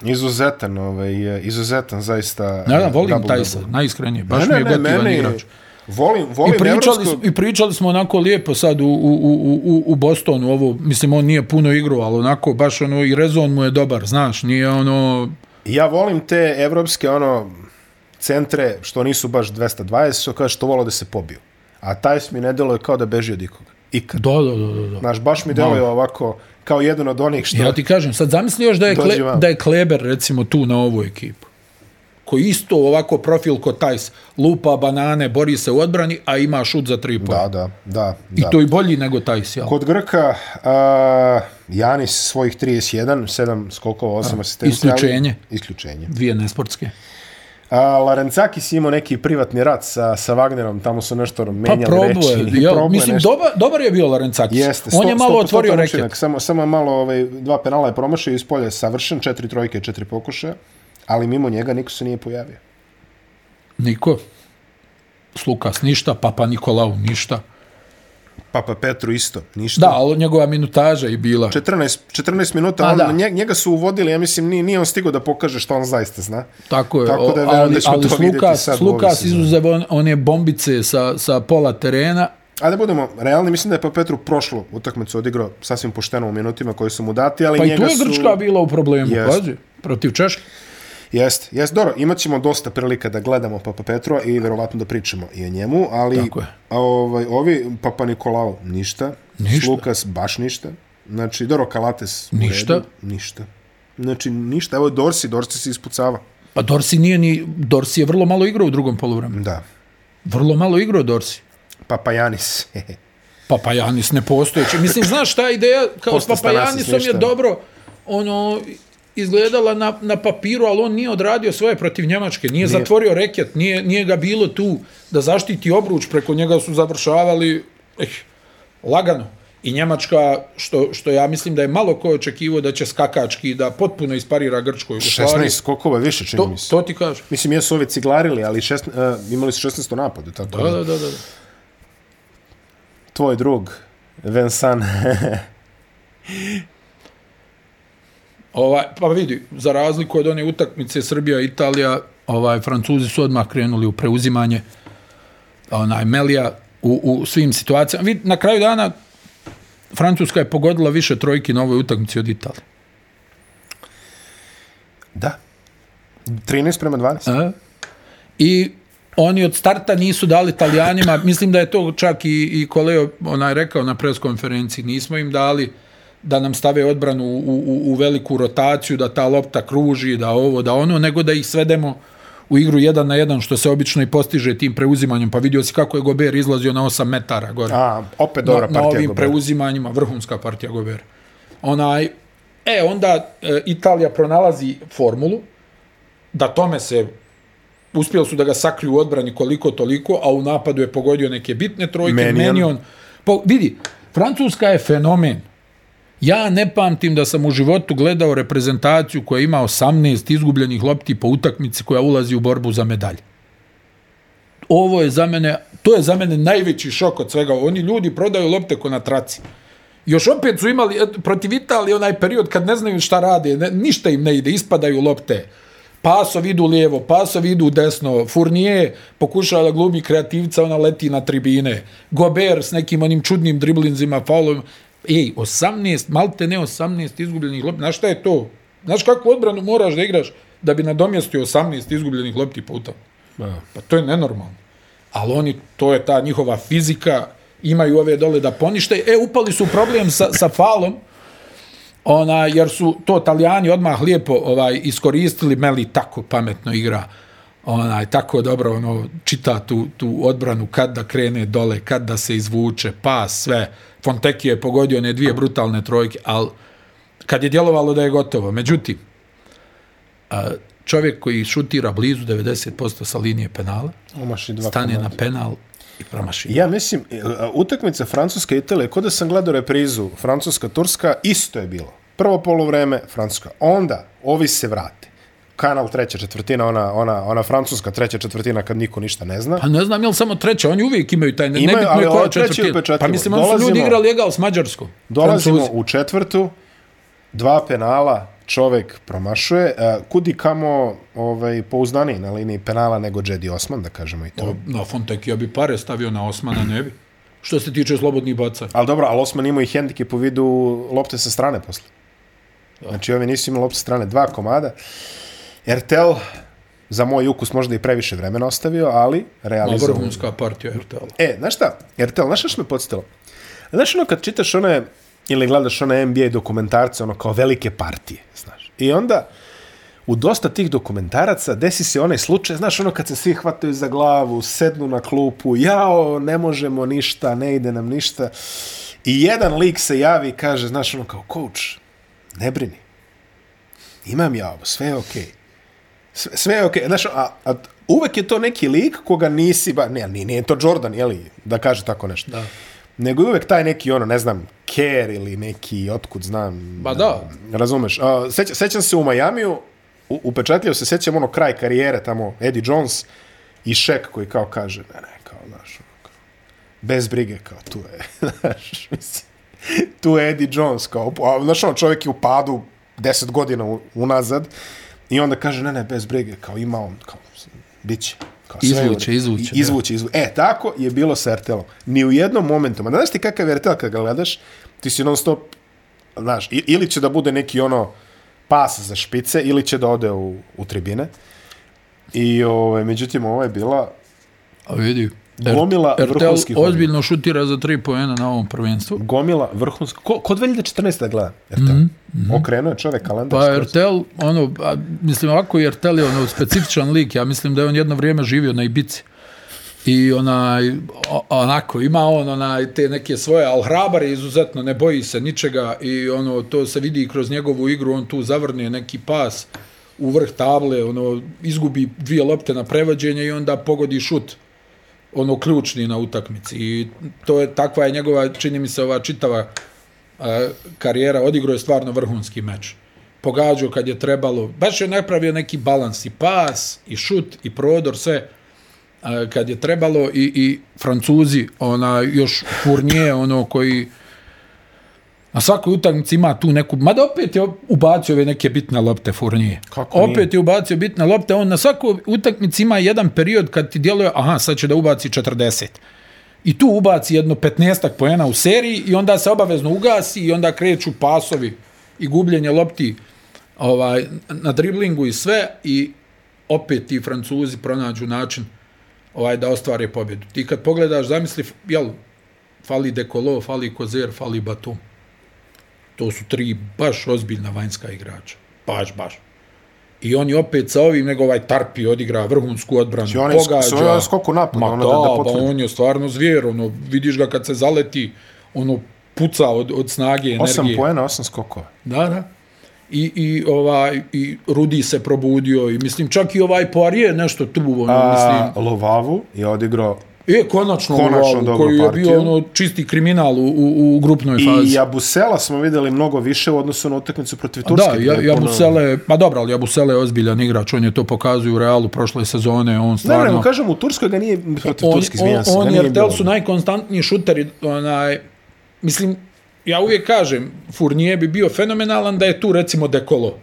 Izuzetan, ovaj, izuzetan zaista. Ja, da, volim double, Tajsa, double. najiskrenije. Baš Ne, mi je ne, gotivan igrač. volim, volim I pričali, evropsko... smo, I pričali smo onako lijepo sad u, u, u, u, u Bostonu, ovo, mislim, on nije puno igrao, ali onako, baš ono, i rezon mu je dobar, znaš, nije ono, Ja volim te evropske ono centre što nisu baš 220, što kaže što vole da se pobiju. A Tajs mi ne deluje kao da beži od ikoga. Ikad. da, da, da. da. Znaš, baš mi deluje ovako kao jedan od onih što... Ja ti kažem, sad zamisli još da je, Kle, da je Kleber, recimo, tu na ovu ekipu. koji isto ovako profil ko Tajs, lupa banane, bori se u odbrani, a ima šut za tri Da, da, da. I da. to i bolji nego Tajs, jel? Kod Grka, a, Janis svojih 31, 7 skokova, 8 asistencija. isključenje. Isključenje. Dvije nesportske. A, Larencakis imao neki privatni rat sa, sa Wagnerom, tamo su nešto Pa menjali probao reči. je, jel, probao je mislim, nešto. dobar, dobar je bio Larencakis. Jeste, On je malo otvorio 100% reket. Samo, samo malo, ovaj, dva penala je promašio iz polja je savršen, četiri trojke, četiri pokušaja, ali mimo njega niko se nije pojavio. Niko. Slukas ništa, Papa Nikolau ništa. Papa Petru isto, ništa. Da, ali njegova minutaža je bila. 14, 14 minuta, A, on, da. nje- njega su uvodili, ja mislim, nije, nije on stigao da pokaže što on zaista zna. Tako je, Tako da o, verujem ali, da ćemo ali to Slukas, sad Slukas sezoni. izuzev on, one bombice sa, sa pola terena, A da budemo realni, mislim da je Papa Petru prošlu utakmicu odigrao sasvim pošteno u minutima koji su mu dati, ali pa i njega tu je su... Grčka bila u problemu, Jest. pazi, protiv Češke. Jeste, jeste, dobro, imat ćemo dosta prilika da gledamo Papa Petrova i verovatno da pričamo i o njemu, ali je. a, ovaj, ovi Papa Nikolao ništa, Ništa. Lukas baš ništa, znači Doro Kalates Ništa. redu, ništa. Znači ništa, evo Dorsi, Dorsi se ispucava. Pa Dorsi nije ni, Dorsi je vrlo malo igrao u drugom poluvremenu. Da, Vrlo malo igrao Dorsi. Papa Janis. Papajanis nepostojeći. Mislim, znaš šta je ideja, kao s Stanasis Papajanisom je dobro, ono, izgledala na, na papiru, ali on nije odradio svoje protiv Njemačke, nije, nije. zatvorio reket, nije, nije ga bilo tu da zaštiti obruč, preko njega su završavali eh, lagano. I Njemačka, što, što ja mislim da je malo ko očekivo da će skakački da potpuno isparira Grčkoj. U stvari, 16 skokova više čini mi se. to ti kažem. Mislim, jesu ovi ciglarili, ali šest, uh, imali su 16 napadu, tako Da, da, da, da. Tvoj drug, Vincent, Ovaj, pa vidi, za razliku od one utakmice Srbija-Italija, ovaj, Francuzi su odmah krenuli u preuzimanje onaj, Melija u, u svim situacijama. Vid, na kraju dana Francuska je pogodila više trojki na ovoj utakmici od Italije. da. 13 prema 12. A? I oni od starta nisu dali Italijanima, mislim da je to čak i, i Koleo onaj rekao na preskonferenciji, nismo im dali da nam stave odbranu u, u, u veliku rotaciju, da ta lopta kruži, da ovo, da ono, nego da ih svedemo u igru jedan na jedan, što se obično i postiže tim preuzimanjem. Pa vidio si kako je Gober izlazio na 8 metara gore. A, opet dobra na, na partija ovim Gobera. preuzimanjima, vrhunska partija Gober. Onaj, e, onda e, Italija pronalazi formulu, da tome se uspjeli su da ga sakriju u odbrani koliko toliko, a u napadu je pogodio neke bitne trojke. Menion. Menion. Po, vidi, Francuska je fenomen. Ja ne pamtim da sam u životu gledao reprezentaciju koja ima 18 izgubljenih lopti po utakmici koja ulazi u borbu za medalje. Ovo je za mene, to je za mene najveći šok od svega. Oni ljudi prodaju lopte ko na traci. Još opet su imali protiv Italije onaj period kad ne znaju šta rade, ne, ništa im ne ide, ispadaju lopte. Pasov idu lijevo, pasov idu desno, Fournier pokušava da glumi kreativca, ona leti na tribine. Gober s nekim onim čudnim driblinzima, faulom. Ej, 18, malte ne 18 izgubljenih lopti. Znaš šta je to? Znaš kakvu odbranu moraš da igraš da bi nadomjestio 18 izgubljenih lopti puta? Pa to je nenormalno. Ali oni, to je ta njihova fizika, imaju ove dole da ponište. E, upali su problem sa, sa falom, ona, jer su to Italijani odmah lijepo ovaj iskoristili, Meli tako pametno igra, onaj, tako dobro ono, čita tu, tu odbranu kad da krene dole, kad da se izvuče, pas, sve. Fonteki je pogodio one dvije brutalne trojke, ali kad je djelovalo da je gotovo. Međutim, čovjek koji šutira blizu 90% sa linije penala, dva stane komada. na penal i promaši. Ja mislim, e, utakmica Francuska i Italija, kod da sam gledao reprizu Francuska-Turska, isto je bilo. Prvo polovreme Francuska. Onda, ovi se vrate. Kanal treća četvrtina, ona, ona, ona francuska treća četvrtina kad niko ništa ne zna. Pa ne znam je li samo treća, oni uvijek imaju taj, ne, Imaju, nebitno je koja četvrtina. Pa mislim, oni su ljudi igrali egal s Mađarskom. Dolazimo Francuzi. u četvrtu, dva penala, čovek promašuje. E, Kudi kamo ovaj, pouzdaniji na liniji penala nego Jedi Osman, da kažemo i to. Na Fontekija bi pare stavio na Osmana, ne bi. Što se tiče slobodnih baca. Ali dobro, ali Osman imao i hendikep u vidu lopte sa strane posle. Znači, ovi nisu imali lopte sa strane, dva komada. RTL, za moj ukus možda i previše vremena ostavio, ali realizovao. vrhunska partija RTL. E, znaš šta? RTL, znaš što me podsjetilo? Znaš ono kad čitaš one, ili gledaš one NBA dokumentarce, ono kao velike partije, znaš. I onda, u dosta tih dokumentaraca desi se onaj slučaj, znaš ono kad se svi hvataju za glavu, sednu na klupu, jao, ne možemo ništa, ne ide nam ništa. I jedan lik se javi i kaže, znaš ono kao, coach, ne brini. Imam ja ovo, sve je okej. Okay. Sve, sve je okej. Okay. Znaš, a, a uvek je to neki lik koga nisi, ba, ne, nije, nije to Jordan, jeli, da kaže tako nešto. Da. Nego je uvek taj neki, ono, ne znam, care ili neki, otkud znam. Ba da. Razumeš? A, seća, sećam se u Majamiju, u- upečatljivo se, sećam ono kraj karijere tamo, Eddie Jones i Shaq koji kao kaže, ne, ne, kao, znaš, ono, kao, bez brige, kao, tu je, znaš, mislim, tu je Eddie Jones, kao, a, znaš, ono, čovjek je u padu deset godina unazad i onda kaže, ne, ne, bez brige, kao, ima on, kao, bit će. Kao, sve Izvuće, izvuće, I- Izvuće, izvuće. E, tako je bilo sa RTL-om. Ni u jednom momentu, ma znaš ti kakav je RTL kad ga gledaš, ti si non stop, znaš, ili će da bude neki ono pas za špice, ili će da ode u, u tribine. I, ovaj, međutim, ovo je bila A vidi. Gomila RTL vrhunskih ozbiljno šutira za tri poena na ovom prvenstvu. gomila vrhunska. Ko, ko 2014. da gleda RTL? Mm -hmm. Okrenuo je čovek kalendar. Pa skroz. RTL, ono, a, mislim ovako i RTL je ono specifičan lik, ja mislim da je on jedno vrijeme živio na Ibici. I onaj, onako, ima on onaj, te neke svoje, ali hrabar je izuzetno, ne boji se ničega i ono, to se vidi kroz njegovu igru, on tu zavrne neki pas u vrh table, ono, izgubi dvije lopte na prevođenje i onda pogodi šut ono ključni na utakmici. I to je takva je njegova čini mi se ova čitava a, karijera. Odigrao je stvarno vrhunski meč. Pogađao kad je trebalo. Baš je napravio neki balans. I pas i šut i prodor sve a, kad je trebalo. I, i Francuzi ona još Fournier ono koji na svakoj utakmici ima tu neku, mada opet je ubacio ove neke bitne lopte Fournier. Kako opet nije? je ubacio bitne lopte, on na svakoj utakmici ima jedan period kad ti djeluje, aha, sad će da ubaci 40. I tu ubaci jedno 15 poena u seriji i onda se obavezno ugasi i onda kreću pasovi i gubljenje lopti ovaj, na driblingu i sve i opet ti Francuzi pronađu način ovaj da ostvare pobjedu. Ti kad pogledaš, zamisli, jel, fali Dekolo, fali Kozer, fali Batum. To su tri baš ozbiljna vanjska igrača. Baš, baš. I oni opet sa ovim, nego ovaj Tarpi odigra vrhunsku odbranu, Znači, on je pogađa. s- svoj skok u napad, Ma ono, da, da- da pa potvrdi. on je stvarno zvijer, ono, vidiš ga kad se zaleti, ono, puca od, od snage, energije. Osam poena, osam skokova. Da, da. I, i, ovaj, i Rudi se probudio i mislim čak i ovaj Poirier nešto tu, ono, A, mislim. Lovavu je odigrao E, konačno, konačno dobru koji je bio ono čisti kriminal u, u, u grupnoj fazi. i Jabusela smo videli mnogo više u odnosu na utakmicu protiv Da, Turske. je ja puno- Busele, pa dobro, ali Jabusele je ozbiljan igrač, on je to pokazuje u Realu prošle sezone, on Ne, stvarno... ne, ne, kažem, u Turskoj ga nije protiv on, Turske, izvinjam se. on, on jer. Tel su najkonstantniji šuteri, onaj, mislim, ja uvijek kažem, Fournier bi bio fenomenalan da je tu recimo Dekolo.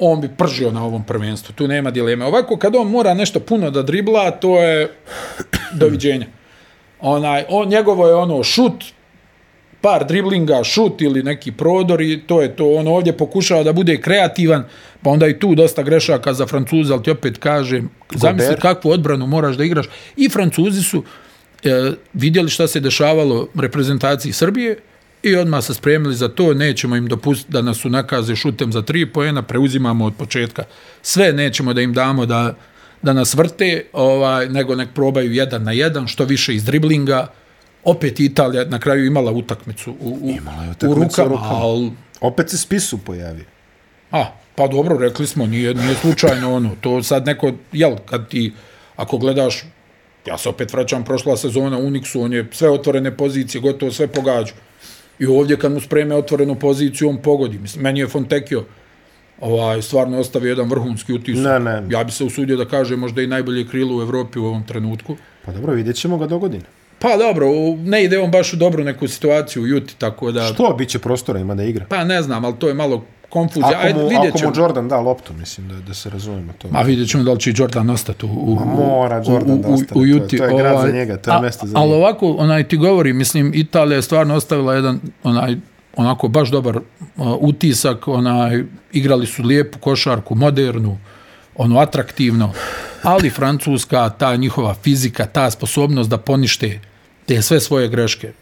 On bi pržio na ovom prvenstvu, tu nema dileme. Ovako, kad on mora nešto puno da dribla, to je doviđenja. Onaj, on, njegovo je ono šut, par driblinga, šut ili neki prodor i to je to. On ovdje pokušava da bude kreativan, pa onda i tu dosta grešaka za Francuza, ali ti opet kažem, zamisli kakvu odbranu moraš da igraš. I Francuzi su e, vidjeli šta se dešavalo reprezentaciji Srbije i odmah se spremili za to, nećemo im dopustiti da nas unakaze šutem za tri poena, preuzimamo od početka. Sve nećemo da im damo da, da nas vrte, ovaj, nego nek probaju jedan na jedan, što više iz driblinga. Opet Italija na kraju imala utakmicu u, u, Imala je u utakmicu u rukama, rukama. ali Opet se spisu pojavio. A, pa dobro, rekli smo, nije, nije slučajno ono. To sad neko, jel, kad ti, ako gledaš, ja se opet vraćam prošla sezona u Unixu, on je sve otvorene pozicije, gotovo sve pogađa. I ovdje kad mu spreme otvorenu poziciju, on pogodi. Mislim, meni je Fontekio ovaj, stvarno ostavio jedan vrhunski utisak. Ne, ne. Ja bi se usudio da kaže možda i najbolje krilo u Evropi u ovom trenutku. Pa dobro, vidjet ćemo ga do godine. Pa dobro, ne ide on baš u dobru neku situaciju u Juti, tako da... Što, bit će prostora, ima da igra. Pa ne znam, ali to je malo konfuzija. Ako mu, vidjet ako mu Jordan da loptu, mislim, da, da se razumemo to. Ma vidjet ćemo da li će Jordan ostati u, u, Ma mora Jordan u, da u, ostane, u to je- Juti. to je grad za njega, to je mesto za Ali njega. ovako, onaj ti govori, mislim, Italija je stvarno ostavila jedan, onaj, onako baš dobar uh, utisak, onaj, igrali su lijepu košarku, modernu, ono, atraktivno, ali Francuska, ta njihova fizika, ta sposobnost da ponište te sve svoje greške,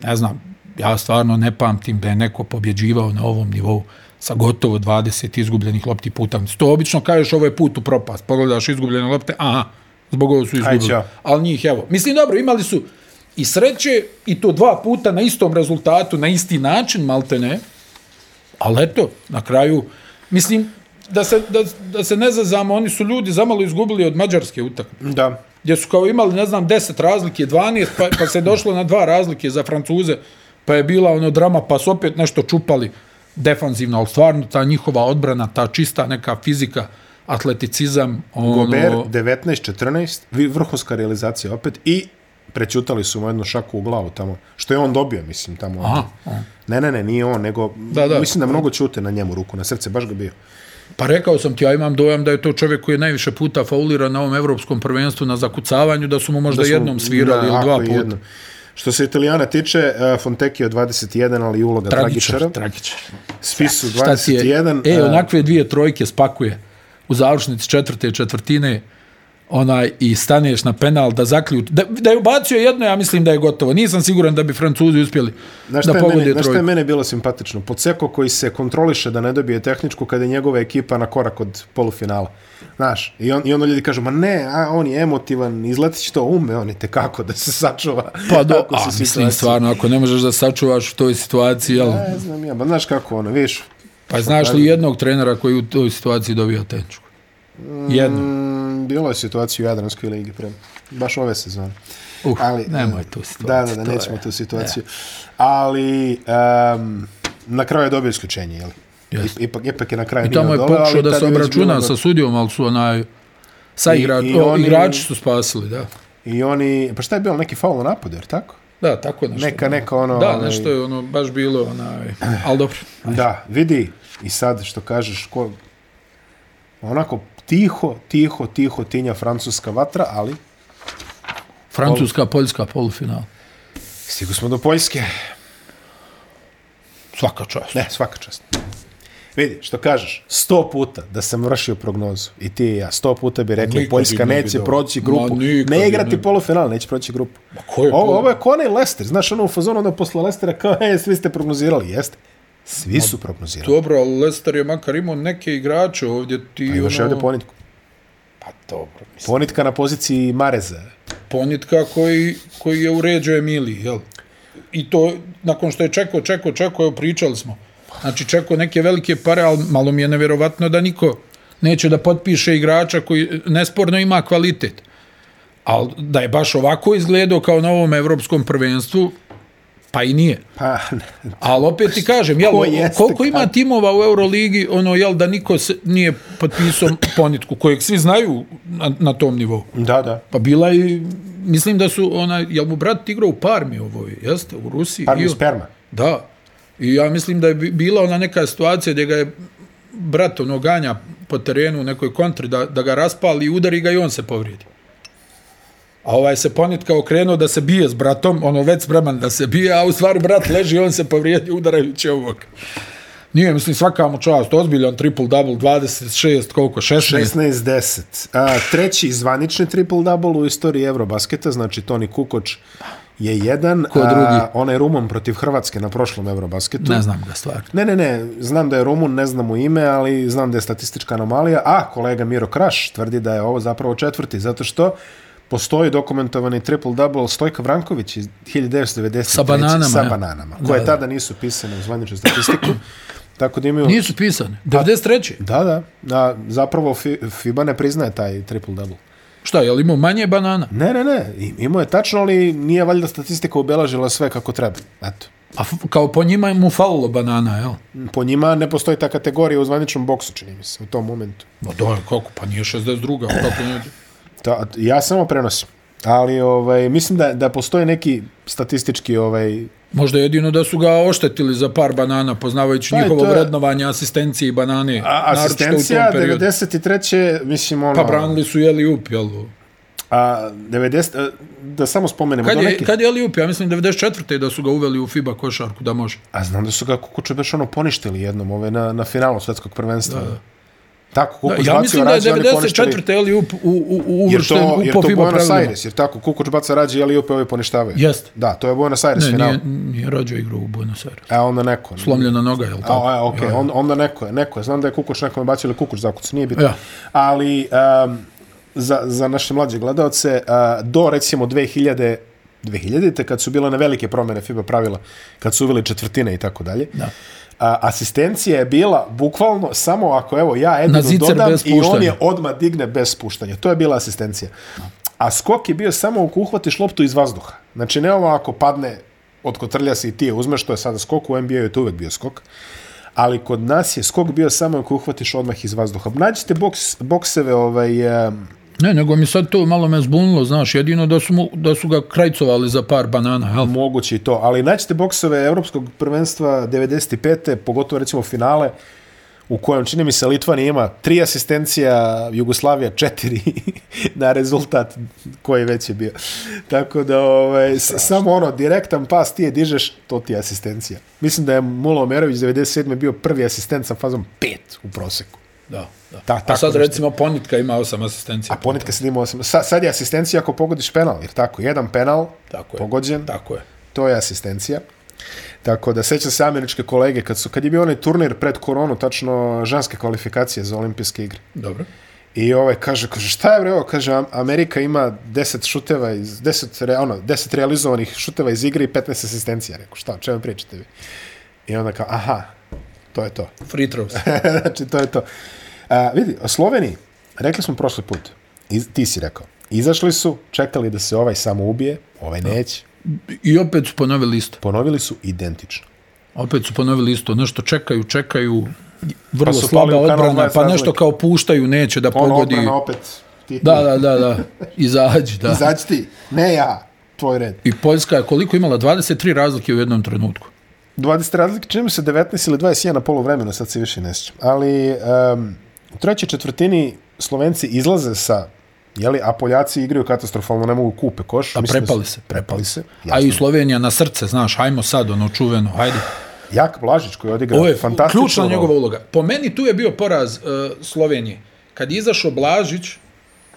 ne znam, ja stvarno ne pamtim da je neko pobjeđivao na ovom nivou sa gotovo 20 izgubljenih lopti puta. To obično kažeš ovo je put u propast. Pogledaš izgubljene lopte, aha, zbog ovo su izgubili. ćao. Ali njih, evo. Mislim, dobro, imali su i sreće i to dva puta na istom rezultatu, na isti način, malte ne. Ali eto, na kraju, mislim, da se, da, da se ne zazamo, oni su ljudi zamalo izgubili od mađarske utakmice Da. gdje su kao imali, ne znam, 10 razlike, 12, pa, pa se došlo na dva razlike za Francuze, pa je bila ono drama, pa su opet nešto čupali defanzivno, ali stvarno ta njihova odbrana, ta čista neka fizika, atleticizam, ono, Gober 19-14, vi- vrhunska realizacija opet i prećutali su mu jednu šaku u glavu tamo, što je on dobio, mislim, tamo. Aha, aha. Ne, ne, ne, nije on, nego Da, da. mislim da mnogo ćute na njemu ruku, na srce, baš ga bio. Pa rekao sam ti, ja imam dojam da je to čovjek koji je najviše puta faulirao na ovom evropskom prvenstvu na zakucavanju, da su mu možda Da su- jednom svirali ili dva puta. jednom. Što se Italijana tiče, uh, Fonteki je 21, ali i uloga Tragičar, tragičara. tragičar. Svi su Šta ti je? 21. E, uh, onakve dvije trojke spakuje u završnici četvrte četvrtine onaj i staneš na penal da zaklju da, da je ubacio jedno ja mislim da je gotovo. Nisam siguran da bi Francuzi uspjeli Znaš da pogode znaš šta je trojku. mene bilo simpatično? Podseko koji se kontroliše da ne dobije tehničku kada je njegova ekipa na korak od polufinala. Znaš, i, on, i onda ljudi kažu, ma ne, a on je emotivan, izletit će to ume, on je tekako da se sačuva. pa do, Ako a, se mislim stvarno ako ne možeš da sačuvaš u toj situaciji jel, Ne znam ja, ba znaš kako ono, vidiš, pa znaš li jednog trenera koji u toj situaciji dobija tehničku jedno mm, bilo je situacija u Jadranskoj ligi pre, baš ove sezone. uh, Ali, nemoj tu Da, situaciju da, da, to nećemo je- tu situaciju. Ali, um, na kraju je dobio isključenje, jel? Ip- Ipak, ipak je na kraju I tamo je nije dole, pokušao ali da se je obračuna sa sudijom, ali su onaj sa I- igrač, i o, oni- igrači su spasili, da. I oni, pa šta je bilo, neki faul u napadu, jer tako? Da, tako nešto. Neka, neka ono... Da, onaj- nešto je ono baš bilo, onaj, ali dobro. Da, vidi, i sad što kažeš, ko, onako tiho, tiho, tiho tinja francuska vatra, ali Francuska, Poljska, polufinal. stigu smo do Poljske. Svaka čast. Ne, svaka čast. Vidi, što kažeš, sto puta da sam vršio prognozu, i ti i ja, sto puta bi rekli, Nikad Poljska bi neće proći Ma, grupu. nikad Ne igrati ne. polufinal, neće proći grupu. ko je ovo, ovo je kone Lester, znaš ono u fazonu da posle Lestera kao, e, svi ste prognozirali, jeste. Svi su prognozirali. Dobro, ali Leicester je makar imao neke igrače ovdje ti Pa imaš ono... ovdje ponitku. Pa dobro, mislim. Ponitka na poziciji Mareza. Ponitka koji, koji je uređao Emiliji, jel? I to, nakon što je čekao, čekao, čekao, evo pričali smo. Znači, čekao neke velike pare, ali malo mi je nevjerovatno da niko neće da potpiše igrača koji nesporno ima kvalitet. Ali da je baš ovako izgledao kao na ovom evropskom prvenstvu, pa i nije. Pa, Ali opet ti kažem, jel, Ko jeste, koliko ima kad? timova u Euroligi, ono, jel, da niko se nije potpisao ponitku, kojeg svi znaju na, na tom nivou. da, da. Pa bila i, mislim da su, ona, jel mu brat igrao u Parmi ovoj, jeste, u Rusiji? Parmi sperma. Da. I ja mislim da je bi- bila ona neka situacija gdje ga je brat ono ganja po terenu u nekoj kontri da, da ga raspali udari ga i on se povrijedi. A ovaj se ponitka okrenuo da se bije s bratom, ono već spreman da se bije, a u stvari brat leži on se povrijedi udarajući ovog. Nije, mislim, svaka mu čast, ozbiljan triple-double, 26, koliko, 16? 16-10. A, treći zvanični triple-double u istoriji Eurobasketa, znači Toni Kukoč je jedan. Ko drugi? A, onaj Rumun protiv Hrvatske na prošlom Eurobasketu. Ne znam ga stvarno. Ne, ne, ne, znam da je Rumun, ne znam mu ime, ali znam da je statistička anomalija, a kolega Miro Kraš tvrdi da je ovo zapravo četvrti, zato što postoji dokumentovani triple-double Stojka Vranković iz 1993. Sa bananama, Sa ja. bananama, Da, koje da. tada nisu pisane u zvaničnu statistiku. tako da imaju... Nisu pisane. 93. Da, da. A, zapravo Fi- FIBA ne priznaje taj triple-double. Šta, je li imao manje banana? Ne, ne, ne. Imao je tačno, ali nije valjda statistika obelažila sve kako treba. Eto. A kao po njima mu falilo banana, jel? Po njima ne postoji ta kategorija u zvaničnom boksu, čini mi se, u tom momentu. Ma da, kako, pa nije 62. Kako nije? Ta, ja samo prenosim. Ali ovaj, mislim da, da postoji neki statistički ovaj, Možda jedino da su ga oštetili za par banana, poznavajući Pa njihovo to vrednovanje asistencije i banane. a, asistencija u tom periodu. 93. mislim ono... Pa branili su jeli up, jel? A 90, a, da samo spomenemo Kad je, neki... kad je jeli up? Ja mislim 94. da su ga uveli u FIBA košarku, da može. A znam da su ga kukuče baš ono poništili jednom ove na, na finalu svetskog prvenstva. Da, da. Tako, Da, Kukuč ja mislim da je rađe, oni poništili. 94. ili u, u, u, u Jer uvršten to, u jer po to FIBA Buenos. Aires, jer tako, Kukuč baca rađe, ali opet ovi poništavaju. Jest. Da, to je Buenos Aires Ne, final. nije, nije rađao igru u Buenos Aires. A onda neko. Slomljena noga, je li tako? A, a, ok, Ja, ja. onda, onda neko je, neko je. Znam da je Kukuč nekome bacio ili Kukuč zakuc, nije bitno. Ja. Ali um, za, za naše mlađe gledalce, uh, do recimo 2000 2000-te, kad su bile na velike promjene FIBA pravila, kad su uveli četvrtine i tako dalje, Da. A, asistencija je bila bukvalno samo ako evo ja Edinu dodam i on je odmah digne bez spuštanja. To je bila asistencija. A skok je bio samo ako uhvatiš loptu iz vazduha. Znači ne ovo ako padne od kotrlja se i ti je uzmeš, to je sada skok, u NBA je to uvek bio skok. Ali kod nas je skok bio samo ako uhvatiš odmah iz vazduha. Nađite boks, bokseve ovaj, em, Ne, nego mi sad to malo me zbunilo, znaš, jedino da su, mu, da su ga krajcovali za par banana, jel? moguće i to. Ali naćete boksove Evropskog prvenstva 95. pogotovo recimo finale u kojem čini mi se Litvanija ima tri asistencija, Jugoslavija četiri na rezultat koji već je bio. Tako da ovaj, samo ono, direktan pas ti je dižeš, to ti je asistencija. Mislim da je Mulo Omerović 97. bio prvi asistent sa fazom 5 u proseku. Da, da. Ta- A sad nešto. recimo Ponitka ima osam asistencija. A ponitka sad ima osam. Sa, sad je asistencija ako pogodiš penal, jer tako, jedan penal Tako je. pogođen, Tako je. to je asistencija. Tako da sećam se američke kolege kad su kad je bio onaj turnir pred koronu, tačno ženske kvalifikacije za olimpijske igre. Dobro. I ovaj kaže, kaže šta je bre ovo? Kaže Am- Amerika ima 10 šuteva iz 10 re, ono 10 realizovanih šuteva iz igre i 15 asistencija. Rekao, šta, o čemu pričate vi? I onda kao, aha, to je to. Free throws. znači, to je to. A, vidi, o Sloveniji, rekli smo prošli put, iz, ti si rekao, izašli su, čekali da se ovaj samo ubije, ovaj neće, I opet su ponovili isto. ponovili su identično. Opet su ponovili isto. Nešto čekaju, čekaju, vrlo Pa slaba odbrana, 20 pa nešto kao puštaju, neće da Ono pogodi. odbrana opet, ti, Da, da, da, da. Izađi, da. izađi ti, ne ja, tvoj red. I Poljska je koliko imala? 23 razlike u jednom trenutku. 20 razlike, čini mi se 19 ili 21 na polu vremena, sad se više ne sjećam. Ali um, u trećoj četvrtini Slovenci izlaze sa Jeli, a Poljaci igraju katastrofalno, ne mogu kupe koš. A Mislim prepali se. Prepali se. A i Jasno. Slovenija na srce, znaš, hajmo sad, ono čuveno, hajde. Jak Blažić koji je odigrao Ovo je fantastično. ključna njegova uloga. Po meni tu je bio poraz uh, Slovenije. Kad je izašao Blažić,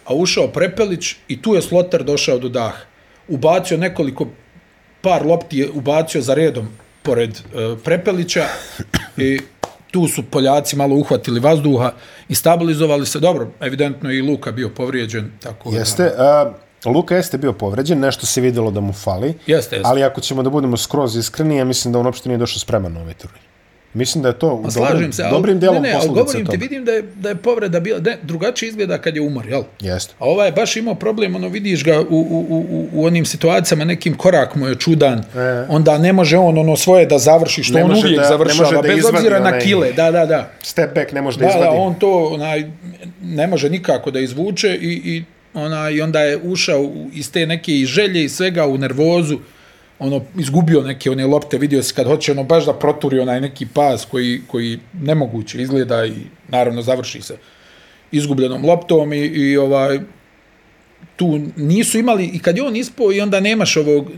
a ušao Prepelić i tu je Sloter došao do daha. Ubacio nekoliko par lopti je ubacio za redom pored uh, Prepelića i tu su Poljaci malo uhvatili vazduha i stabilizovali se. Dobro, evidentno i Luka bio povrijeđen. Tako da- Jeste. A, Luka jeste bio povređen, nešto se vidjelo da mu fali. Jeste, jeste. Ali ako ćemo da budemo skroz iskreni, ja mislim da on uopšte nije došao spreman na ovaj turnir. Mislim da je to u Pa dobrim, se, ali, dobrim delom ne, ne, ali govorim ti, vidim da je, da je povreda bila, ne, drugačije izgleda kad je umor, jel? Jeste. A ovaj je baš imao problem, ono vidiš ga u, u, u, u onim situacijama, nekim korak mu je čudan, E. onda ne može on ono svoje da završi, što Ne on uvijek da- završava, da bez obzira na kile, da, da, da. Step back ne može da, Da, izvadi. da, on to onaj, ne može nikako da izvuče i, i, onaj, i onda je ušao iz te neke i želje i svega u nervozu, ono, izgubio neke one lopte, vidio se kad hoće ono baš da proturi onaj neki pas koji, koji nemoguće izgleda i naravno završi se izgubljenom loptom i, i ovaj, tu nisu imali, i kad je on ispao i onda nemaš ovog,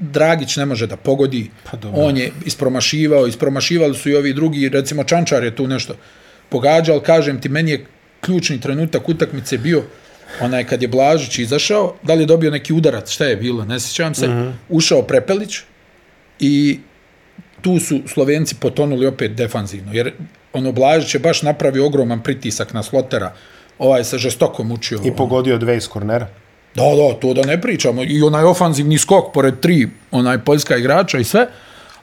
Dragić ne može da pogodi, Pa dobro. on je ispromašivao, ispromašivali su i ovi drugi, recimo Čančar je tu nešto pogađao, ali kažem ti, meni je ključni trenutak utakmice bio onaj kad je Blažić izašao, da li je dobio neki udarac, šta je bilo, ne sjećam se, uh -huh. ušao Prepelić i tu su Slovenci potonuli opet defanzivno, jer ono Blažić je baš napravio ogroman pritisak na Slotera, ovaj se žestoko mučio. I pogodio dve iz kornera. Da, da, to da ne pričamo. I onaj ofanzivni skok pored tri, onaj poljska igrača i sve,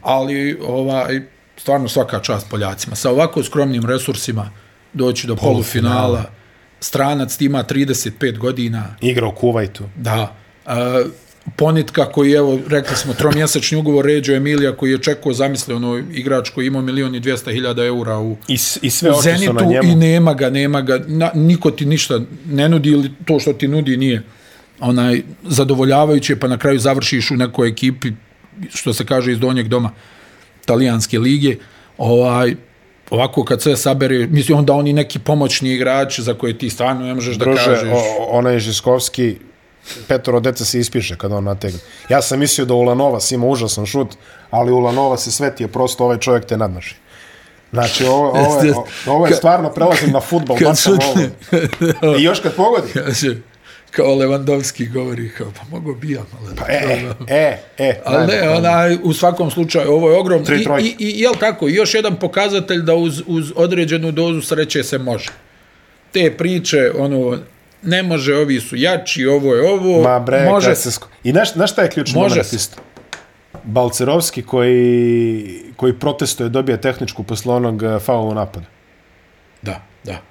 ali ovaj, stvarno svaka čast Poljacima. Sa ovako skromnim resursima doći do polufinala. polufinala. Stranac ima 35 godina. Igra u Kuvajtu. Da. E, Ponitka koji, evo, rekli smo, tromjesečni ugovor Ređo Emilija koji je čekao, zamisli, ono igrač koji ima milion i dvijesta hiljada eura u, I, i sve u su na Zenitu njemu. i nema ga, nema ga, na, niko ti ništa ne nudi ili to što ti nudi nije onaj zadovoljavajuće, pa na kraju završiš u nekoj ekipi, što se kaže iz donjeg doma talijanske lige, ovaj, ovako kad sve sabere, mislim onda oni neki pomoćni igrač za koje ti stvarno ne možeš da Druže, kažeš. o, onaj Žiskovski, petoro deca se ispiše kada on nategne. Ja sam mislio da Ulanovas ima užasan šut, ali Ulanovas se sveti je prosto ovaj čovjek te nadmaši. Znači, ovo, ovo, je, ovo je stvarno prelazim na futbol. Kad šutne. I još kad pogodi. Kao Lewandowski govori, kao, pa mogu bijam, ali... Pa, e, e, e. Ali ne, ona, u svakom slučaju, ovo je ogromno. Tri I, i, I, jel kako, još jedan pokazatelj da uz, uz određenu dozu sreće se može. Te priče, ono, ne može, ovi su jači, ovo je ovo, Ma bre, može se. sko- I znaš, znaš šta je ključni Može moment se. isto? Balcerovski koji, koji protestuje dobije tehničku posle onog eh, faula u napadu. Da, da.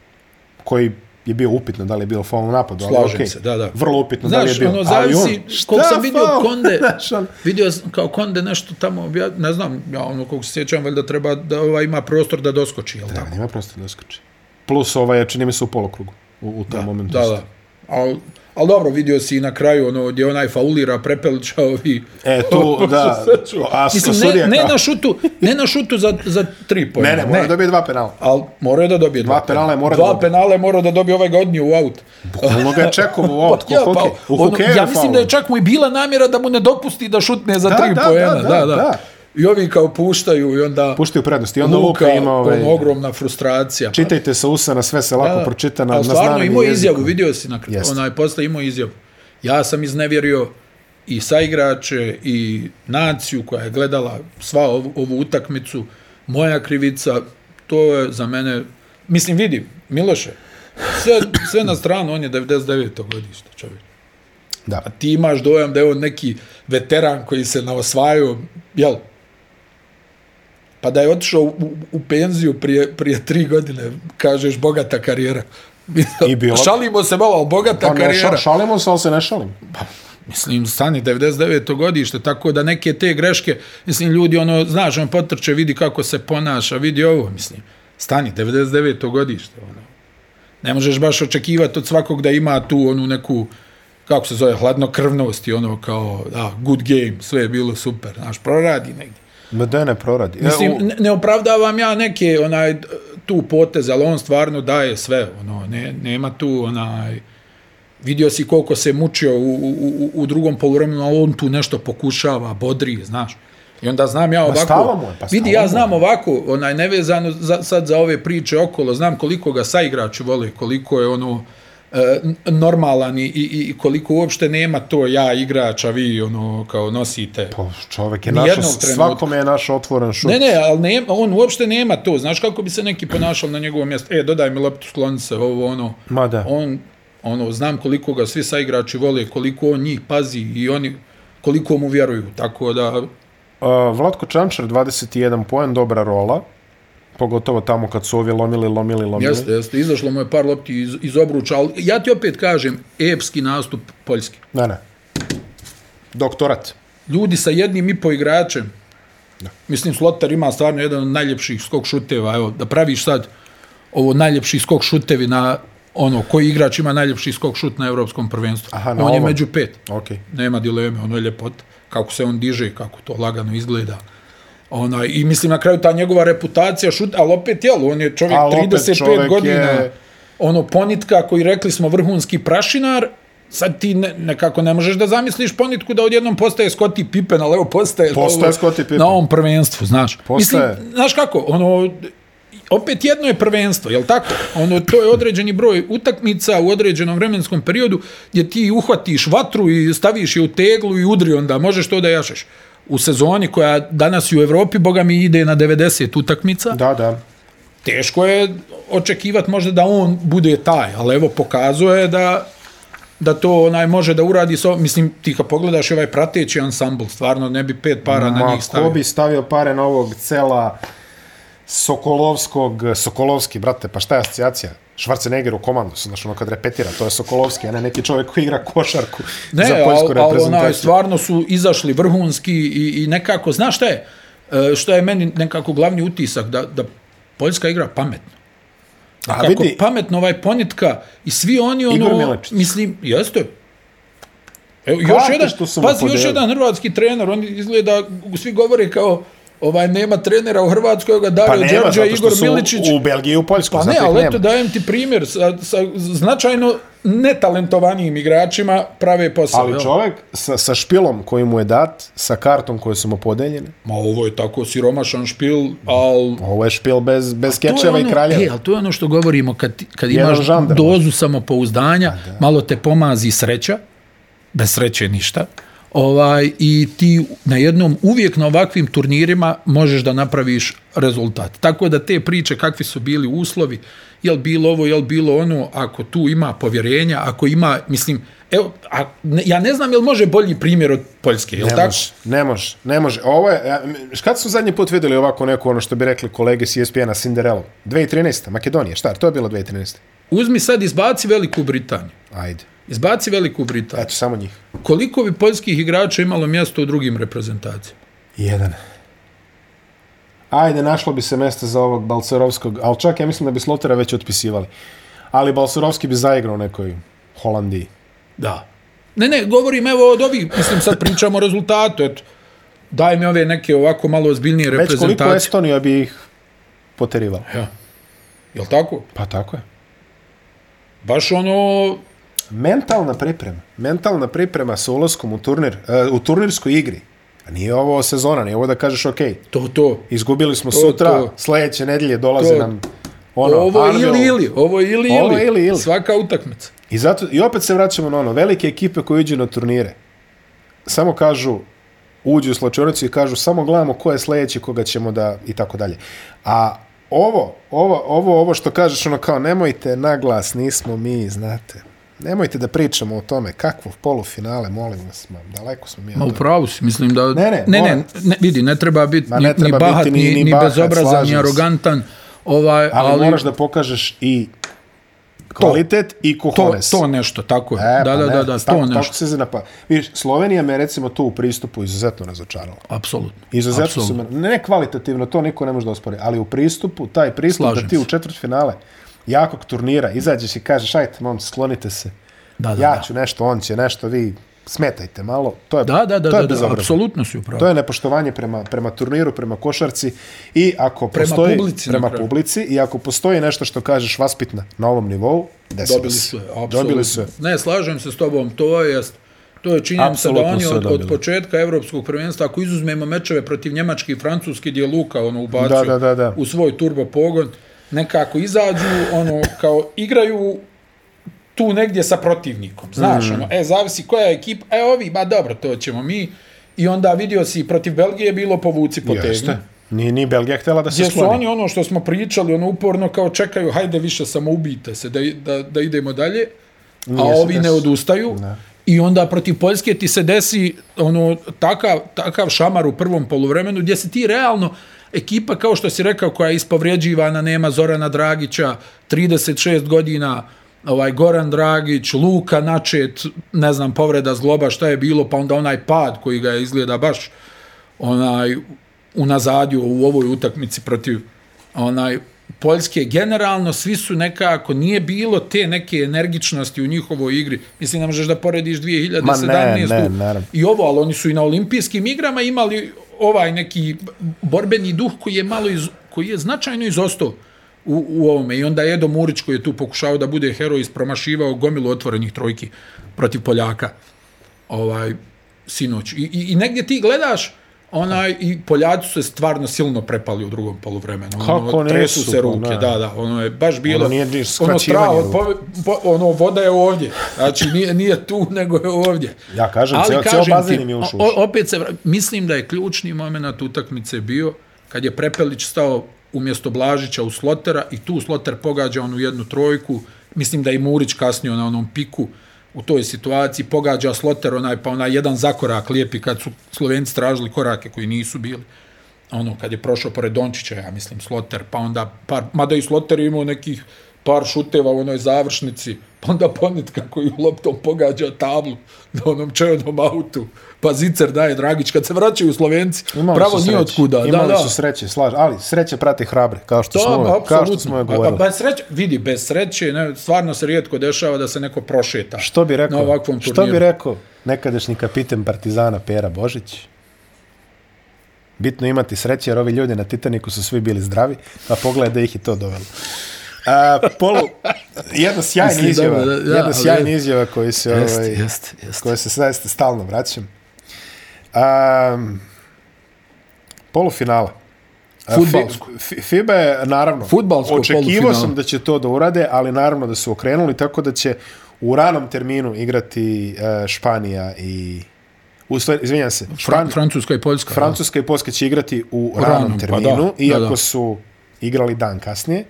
Koji je bio upitno da li je bio faul u napadu. ali Slažem okej. se, da, da. Vrlo upitno da li je Znaš, bio. ono, Ali zavisi, on, koliko sam vidio faul? Konde, Znaš, on- vidio kao Konde nešto tamo, obja, ne znam, ja ono, koliko se sjećam, valjda treba da ovaj ima prostor da doskoči, jel Da, tako? nema prosto da skoči. Plus ovaj, čini mi se u polokrugu. U, u tom momentu. Da, isto. da. Al, al dobro, vidio si i na kraju ono gdje onaj faulira Prepelića ovi... E, tu, da. A Mislim, ne, ne, na šutu, ne na šutu za, za tri pojena. Ne, ne, mora da dobije dva penala. Al mora da dobije Dva penala je mora da dva dobije. penale mora da dobije ovaj odnio u aut. Ono ga je čekovo u aut, ko Ja, hokej. U ono, ja mislim faul. da je čak mu i bila namjera da mu ne dopusti da šutne za Da, tri da, pojena. da, Da, da, da, da. I ovi kao puštaju i onda... Puštaju prednost. I onda Luka, Luka ima ovaj... ono, ogromna frustracija. Čitajte sa usana, sve se lako pročita na, na stvarno imao jeziku. izjavu, vidio si na Jeste. onaj posle imao izjavu. Ja sam iznevjerio i saigrače i naciju koja je gledala sva ovu, ovu utakmicu. Moja krivica, to je za mene, mislim vidim, Miloše, sve, sve na stranu, on je 99. godište, čovjek. Da. A ti imaš dojam da je on neki veteran koji se naosvajao, jel? Pa da je otišao u, u penziju prije, prije tri godine, kažeš, bogata karijera. I bilo- Šalimo se malo, bogata Pa karijera. ša, šalimo se, ali se ne šalim. Mislim, stani 99. godište, tako da neke te greške, mislim, ljudi, ono, znaš, on potrče, vidi kako se ponaša, vidi ovo, mislim, stani, 99. godište, ono. Ne možeš baš očekivati od svakog da ima tu onu neku, kako se zove, hladnokrvnost i ono kao, da, good game, sve je bilo super, znaš, proradi negdje. Ma da ne proradi. Mislim, E, u- ne, ne opravdavam ja neke onaj tu poteze, ali on stvarno daje sve, ono, ne, nema tu onaj vidio si koliko se mučio u, u, u, drugom poluvremenu, a on tu nešto pokušava, bodri, znaš. I onda znam ja ovako, mu je, pa vidi, ja znam ovako, onaj nevezano za, sad za ove priče okolo, znam koliko ga saigrači vole, koliko je ono n- normalan i, i, i koliko uopšte nema to ja igrač, a vi ono kao nosite. Pa čovek je trenutka. svakome je našao otvoren šut. Ne, ne, ali ne, on uopšte nema to. Znaš kako bi se neki ponašao na njegovom mjestu? E, dodaj mi loptu, skloni se, ovo, ono. Ma da. On, ono, znam koliko ga svi saigrači vole, koliko on njih pazi i oni koliko mu vjeruju. Tako da, Uh, Vlatko Čančar, 21 poen, dobra rola. Pogotovo tamo kad su ovi lomili, lomili, lomili. jeste, jeste, izašlo mu je par lopti iz, iz obruča, ali ja ti opet kažem, epski nastup Poljski. Ne, ne. Doktorat. Ljudi sa jednim i po igračem, da. mislim, Slotar ima stvarno jedan od najljepših skok šuteva, evo, da praviš sad ovo najljepši skok šutevi na ono, koji igrač ima najljepši skok šut na evropskom prvenstvu. Aha, na on je ovom. među pet. Ok. Nema dileme, ono je ljepot. Kako se on diže, kako to lagano izgleda. Ona, I mislim na kraju ta njegova reputacija šut, ali opet jel, on je čovjek Ali opet 35 čovjek godina, je- ono ponitka koji rekli smo vrhunski prašinar, sad ti ne, nekako ne možeš da zamisliš ponitku da odjednom postaje Scottie Pippen, ali evo postaje, Postaje ovo, Scottie Pippen. na ovom prvenstvu, znaš. Postaje. Mislim, znaš kako, ono, opet jedno je prvenstvo, jel tako? Ono, to je određeni broj utakmica u određenom vremenskom periodu gdje ti uhvatiš vatru i staviš je u teglu i udri onda, možeš to da jašeš. U sezoni koja danas i u Evropi, boga mi ide na 90 utakmica, Da, da. teško je očekivati možda da on bude taj, ali evo pokazuje da da to onaj može da uradi so, mislim ti kad pogledaš ovaj prateći ansambl stvarno ne bi pet para na Ma, njih ko stavio bi stavio pare na ovog cela Sokolovskog, Sokolovski, brate, pa šta je asocijacija? Schwarzenegger u komandu, znaš ono kad repetira, to je Sokolovski, a ne neki čovjek koji igra košarku Ne, za ali, poljsku ali onaj, reprezentaciju. stvarno su izašli vrhunski i, i nekako, znaš šta je, E, što je meni nekako glavni utisak, da, da Poljska igra pametno. A A kako vidi- pametno ovaj ponitka i svi oni ono, Igor mislim, jeste. Evo, još jedan, pazi, još jedan hrvatski trener, on izgleda, svi govore kao, ovaj, nema trenera u Hrvatskoj, ga Pa Dario nema, Đorđe, zato što Igor Miličić. u Belgiji i u Poljsku, Pa ne, ali nema. eto dajem ti primjer sa, sa značajno netalentovanijim igračima prave posao. Ali čovjek sa, sa špilom koji mu je dat, sa kartom koje su mu podeljene, Ma ovo je tako siromašan špil, al ovo je špil bez, bez kečeva ono- i kraljeva. E, ali to je ono što govorimo, kad, kad Jedan imaš žanr, dozu samopouzdanja, malo te pomazi sreća, bez sreće ništa, ovaj, i ti na jednom, uvijek na ovakvim turnirima možeš da napraviš rezultat. Tako da te priče, kakvi su bili uslovi, jel bilo ovo, jel bilo ono, ako tu ima povjerenja, ako ima, mislim, evo, a, ne, ja ne znam jel može bolji primjer od Poljske, jel Ne tako? može, ne može, ne može. Ovo je, kad su zadnji put vidjeli ovako neko, ono što bi rekli kolege s ESPN-a, Cinderella? 2013. Makedonija, šta? To je bilo 2013. Uzmi sad, izbaci Veliku Britaniju. Ajde. Izbaci Veliku Britaniju. Eto, samo njih. Koliko bi poljskih igrača imalo mjesto u drugim reprezentacijama? Jedan. Ajde, našlo bi se mjesto za ovog Balcerovskog, ali čak ja mislim da bi Slotera već otpisivali. Ali Balcerovski bi zaigrao u nekoj Holandiji. Da. Ne, ne, govorim evo od ovih, mislim sad pričamo o rezultatu, eto. Daj mi ove neke ovako malo ozbiljnije Već koliko reprezentacije. Estonija bi ih poterivala. Ja. Jel tako? Pa tako je. Baš ono, Mentalna priprema. Mentalna priprema sa ulaskom u turnir, uh, u turnirskoj igri. A nije ovo sezona, nije ovo da kažeš ok, to, to. izgubili smo To, sutra, to. sledeće nedelje dolaze To. nam ono, ovo je Arvel. ili ili, ovo ili Ovo ili. ili, ili. Svaka utakmica. I, zato, I opet se vraćamo na ono, velike ekipe koje iđu na turnire, samo kažu, uđu u slačionicu i kažu, samo gledamo ko je sledeći, koga ćemo da, i tako dalje. A ovo, ovo, ovo, ovo što kažeš, ono kao, nemojte na glas, nismo mi, znate, nemojte da pričamo o tome, kakvo polufinale, molim vas, ma, daleko smo mi Ma u pravu si, mislim da... Ne, ne, ne, ne, ne, vidi, ne treba biti ni, ni bahat, biti ni- ni, bezobrazan, ni arogantan, ovaj, Ali, ali, moraš da pokažeš i kvalitet i to, kuhones. to nešto, tako je. E, da, pa da, ne, da, da, tako, to nešto. Tako se zanapa. Vidiš, Slovenija me recimo tu u pristupu izuzetno razočarala. Apsolutno. Izuzetno su Apsolutno. me, ne kvalitativno, to niko ne može da ospori, ali u pristupu, taj pristup Slažem da ti se. u četvrt finale jakog turnira izađeš i kažeš, ajte, mom, sklonite se, Da, da, ja da. ću nešto, on će nešto, vi smetajte malo, to je, Da, da, da, to je da, da, apsolutno si upravo. To je nepoštovanje prema, prema turniru, prema košarci i ako Prema postoji, publici prema publici i ako postoji nešto što kažeš vaspitna na ovom nivou, desilo Dobili se. apsolutno. Dobili su. Ne, slažem se s tobom, to je To je činjenica da oni od, od početka evropskog prvenstva, ako izuzmemo mečeve protiv Njemačke i Francuske, gdje je Luka ono, ubacio Da, da, da, da. u svoj turbo pogon, nekako izađu, ono, kao igraju tu negdje sa protivnikom. Znaš, mm. ono, e, zavisi koja je ekipa, e, ovi, ba dobro, to ćemo mi. I onda vidio si, protiv Belgije je bilo povuci potegni. Jeste. Ni, ni Belgija htjela da se Gdje su skloni. oni ono što smo pričali, ono uporno kao čekaju, hajde više samo ubijte se da, da, da idemo dalje, a Nije ovi ne odustaju. Ne. I onda protiv Poljske ti se desi ono takav, takav šamar u prvom poluvremenu gdje se ti realno ekipa kao što si rekao koja je ispovrijeđivana, nema Zorana Dragića, 36 godina, ovaj Goran Dragić, Luka Načet, ne znam, povreda zgloba, šta je bilo, pa onda onaj pad koji ga je izgleda baš onaj unazadio u ovoj utakmici protiv onaj Poljske generalno svi su nekako nije bilo te neke energičnosti u njihovoj igri. Mislim ne možeš da porediš 2017 Ma ne, ne, naravno. i ovo, ali oni su i na olimpijskim igrama imali ovaj neki borbeni duh koji je malo iz, koji je značajno izostao u, u ovome. I onda Edo Murić koji je tu pokušao da bude heroj ispromašivao gomilu otvorenih trojki protiv Poljaka ovaj sinoć. I, i, i negdje ti gledaš onaj i Poljaci su se stvarno silno prepali u drugom poluvremenu. Kako ono, tresu nisu, se pa ruke, ne. da, da, ono je baš bilo Ono nije ni ono ruke. po, po, ono voda je ovdje. Znači nije nije tu nego je ovdje. Ja kažem, Ali ceo- ceo kažem bazen ti, im je ušao. opet se mislim da je ključni moment utakmice bio kad je Prepelić stao umjesto Blažića u Slotera i tu Sloter pogađa onu jednu trojku. Mislim da je i Murić kasnio na onom piku u toj situaciji, pogađa Sloter onaj, pa onaj jedan zakorak lijepi kad su Slovenci tražili korake koji nisu bili. Ono, kad je prošao pored Dončića, ja mislim, Sloter, pa onda, par, mada i Sloter imao nekih par šuteva u onoj završnici, pa onda Ponetka koji loptom pogađa tablu na onom čevodnom autu, pa Zicer daje Dragić, kad se vraćaju Slovenci, Imali pravo nije otkuda. Imali da, da. su sreće, slaž, ali sreće prati hrabre, kao što smo, To, kao što smo je govorili. a bez sreće, vidi, bez sreće, ne, stvarno se rijetko dešava da se neko prošeta Što bi rekao, na ovakvom što turniru. bi rekao nekadašnji kapiten Partizana Pera Božić? Bitno imati sreće jer ovi ljudi na Titaniku su svi bili zdravi, a pogledaj da ih i to dovelo. A, polu, jedna sjajna Mislim, izjava, da, da, jedna ali- sjajna izjava koju se, Jeste, ovaj, jeste, jeste. koje se zaista stalno vraćam. Um, polufinala. A. Fi- Fi- FIBA je, naravno, Fudbalsko očekivao sam da će to da urade, ali naravno da su okrenuli, tako da će u ranom terminu igrati uh, Španija i... Izvinjam se, Fran, Francuska i Poljska. Francuska i Poljska će igrati u Ranom, ranom pa terminu, da, da, iako da. su igrali dan kasnije.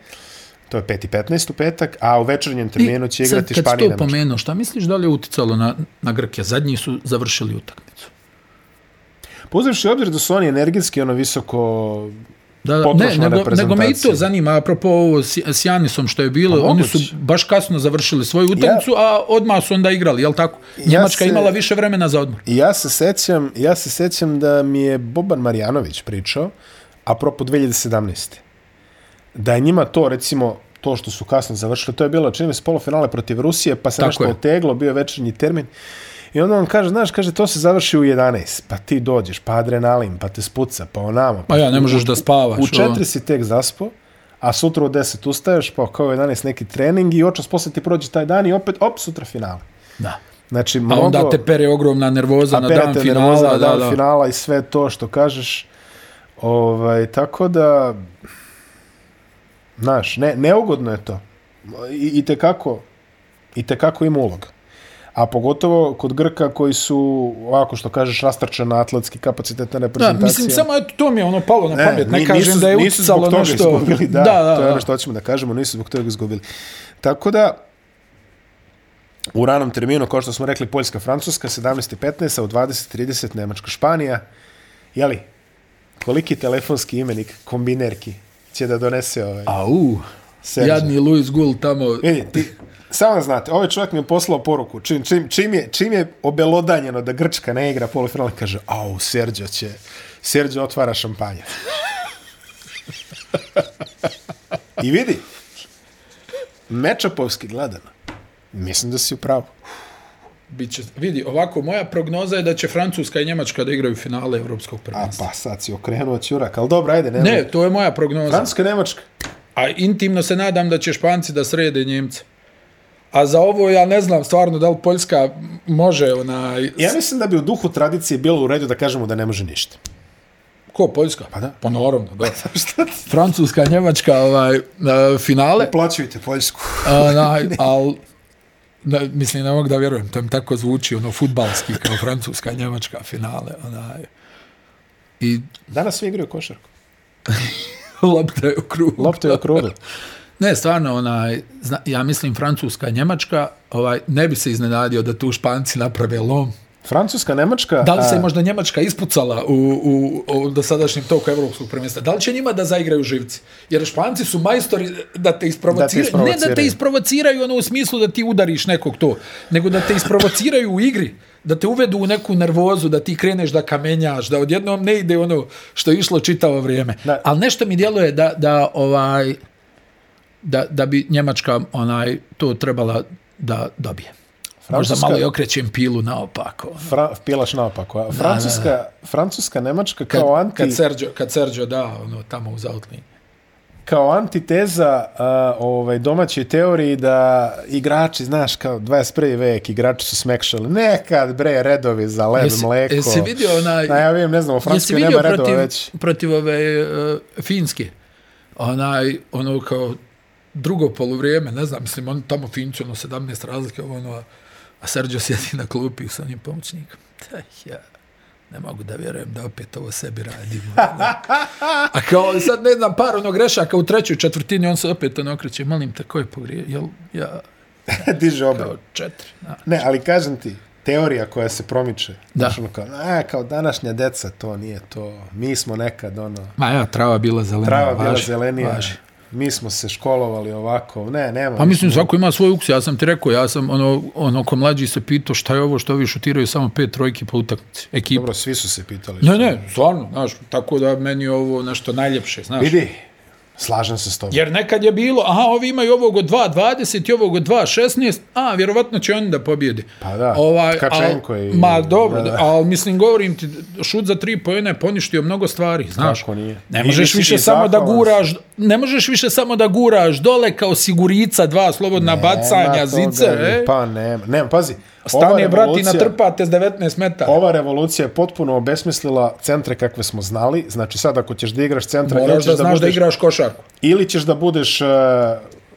To je 5.15 u petak, a u večernjem terminu će igrati Španija Kad si to pomenuo, šta misliš da li je uticalo na, na Grke? Zadnji su završili utakmicu. Pozivši obzir da su oni energetski, ono visoko... Da, da, ne, nego, nego me i to zanima, apropo ovo s, s Janisom što je bilo, Pa oni su baš kasno završili svoju utakmicu, a odmah su onda igrali, jel tako? Njemačka se- imala više vremena za odmor. Ja se sećam, ja se sećam da mi je Boban Marjanović pričao, apropo 2017. Da je njima to, recimo, to što su kasno završili, to je bilo, čini mi se, polufinale protiv Rusije, pa se Tako nešto je. oteglo, bio večernji termin. I onda on kaže, znaš, kaže, to se završi u 11, pa ti dođeš, pa adrenalin, pa te spuca, pa onamo. Pa Pa ja, ne možeš da spavaš. U ovo. četiri si tek zaspo, a sutra u 10 ustaješ, pa kao u 11 neki trening i očas posle ti prođe taj dan i opet, op, sutra finale. Da. Znači, A onda te pere ogromna nervoza na dan nervoza finala. na Da, dan da. finala i sve to što kažeš. Ovaj, tako da, znaš, ne, neugodno je to. I, i tekako, i tekako ima ulog. A pogotovo kod Grka koji su, ovako što kažeš, rastrčena atletski kapacitetna Da, reprezentacija. mislim, samo eto, to mi je ono palo na Ne, pamet. Ne, kažem nisu- da je nisu zbog uticalo toga nešto... Izgubili, da, da, da, to je da. ono što hoćemo da kažemo, nisu zbog toga izgubili. Tako da, u ranom terminu, kao što smo rekli, Poljska-Francuska, 17.15, a u 20.30 Nemačka-Španija. Jeli, koliki telefonski imenik kombinerki će da donese ovaj Au, Serđe? jadni Luis Gul tamo... Vidi, ti, samo znate, ovaj čovjek mi je poslao poruku, čim, čim, čim, je, čim je obelodanjeno da Grčka ne igra polufinale, kaže, au, Serđo će, Serđo otvara šampanja. I vidi, mečapovski gledano, mislim da si u pravu. Biće, vidi, ovako, moja prognoza je da će Francuska i Njemačka da igraju finale Evropskog A prvenstva. pa sad si okrenuo ćurak, ali dobro, ajde, nema. Ne, to je moja prognoza. Francuska, Nemačka. A intimno se nadam da će Španci da srede Njemce. A za ovo ja ne znam stvarno da li Poljska može onaj... Ja mislim da bi u duhu tradicije bilo u redu da kažemo da ne može ništa. Ko, Poljska? Pa da. Pa naravno, da. Francuska, Njemačka, ovaj, e, finale. Plaćujte Poljsku. Onaj, al, ne, mislim, ne mogu da vjerujem, to mi tako zvuči, ono, futbalski, kao Francuska, Njemačka, finale, onaj. I Danas svi igraju košarku. lopta je u krugu. Lopta je u krugu. Ne, stvarno, onaj, zna, ja mislim Francuska, Njemačka, ovaj, ne bi se iznenadio da tu Španci naprave lom. Francuska, Nemačka... Da li se a, možda Njemačka ispucala u, u, u dosadašnjem toku evropskog prvenstva? Da li će njima da zaigraju živci? Jer Španci su majstori da te isprovociraju. Da ne da te isprovociraju ono u smislu da ti udariš nekog to, nego da te isprovociraju u igri. Da te uvedu u neku nervozu, da ti kreneš da kamenjaš, da odjednom ne ide ono što je išlo čitavo vrijeme. Da. Ali nešto mi djeluje da, da ovaj da, da bi Njemačka onaj to trebala da dobije. Možda Francuska- malo i okrećem pilu naopako. ono. Fra, pilaš naopako. a Francuska, Francuska, Nemačka kad, kao, anti, kad, Sergio, kad Sergio da ono, tamo u zautlini. kao antiteza a, ovaj, domaćoj teoriji da igrači, znaš, kao 21. vek, igrači su smekšali. Nekad, bre, redovi za led, Jesi- mleko. jesi vidio onaj- Na, ja vidim, ne znam, u Francuskoj nema redova protiv, već. protiv ove uh, Finske? Onaj, ono kao drugo poluvrijeme, ne znam, mislim, on tamo Finci, ono 17 razlike, ono, a- Sergio sjedi na klupi sa onim pomoćnikom. Da, ja ne mogu da vjerujem da opet ovo sebi radimo. Da. A kao sad ne znam, par ono grešaka u trećoj četvrtini, on se opet ono okreće, molim te, ko je pogrije? Jel, ja, Diže obe. kao četiri. Da. Ne, ali kažem ti, teorija koja se promiče. Da. Znaš, ono kao, a, kao današnja deca, to nije to. Mi smo nekad, ono, Ma ja, trava bila zelena. trava bila zelenija. važi. Mi smo se školovali ovako. Ne, nema. Pa mislim, svako ima svoj ukus. Ja sam ti rekao, ja sam, ono, ono ko mlađi se pitao šta je ovo što ovi šutiraju samo pet trojki po utakmici. Ekipa. Dobro, svi su se pitali. Ne, ne, stvarno, znaš, tako da meni je ovo nešto najljepše, znaš. Vidi, Slažem se s tobom. Jer nekad je bilo, aha, ovi imaju ovog od 2.20 i ovog od 2.16, a, vjerovatno će oni da pobjede. Pa da, ovaj, Tkačenko al, i- Ma dobro, da, da, da. ali mislim, govorim ti, šut za tri pojene je poništio mnogo stvari, znaš. Kako nije? Ne možeš više samo da guraš, ne možeš više samo da guraš dole kao sigurica dva slobodna bacanja, Nema zice, toga, e. Pa nema, nema, pazi. Stane, brati, natrpate s 19 metara. Ova revolucija je potpuno obesmislila centre kakve smo znali. Znači sad ako ćeš da igraš centra, Moraš ćeš da znaš da budeš, igraš košarku. ili ćeš da budeš uh,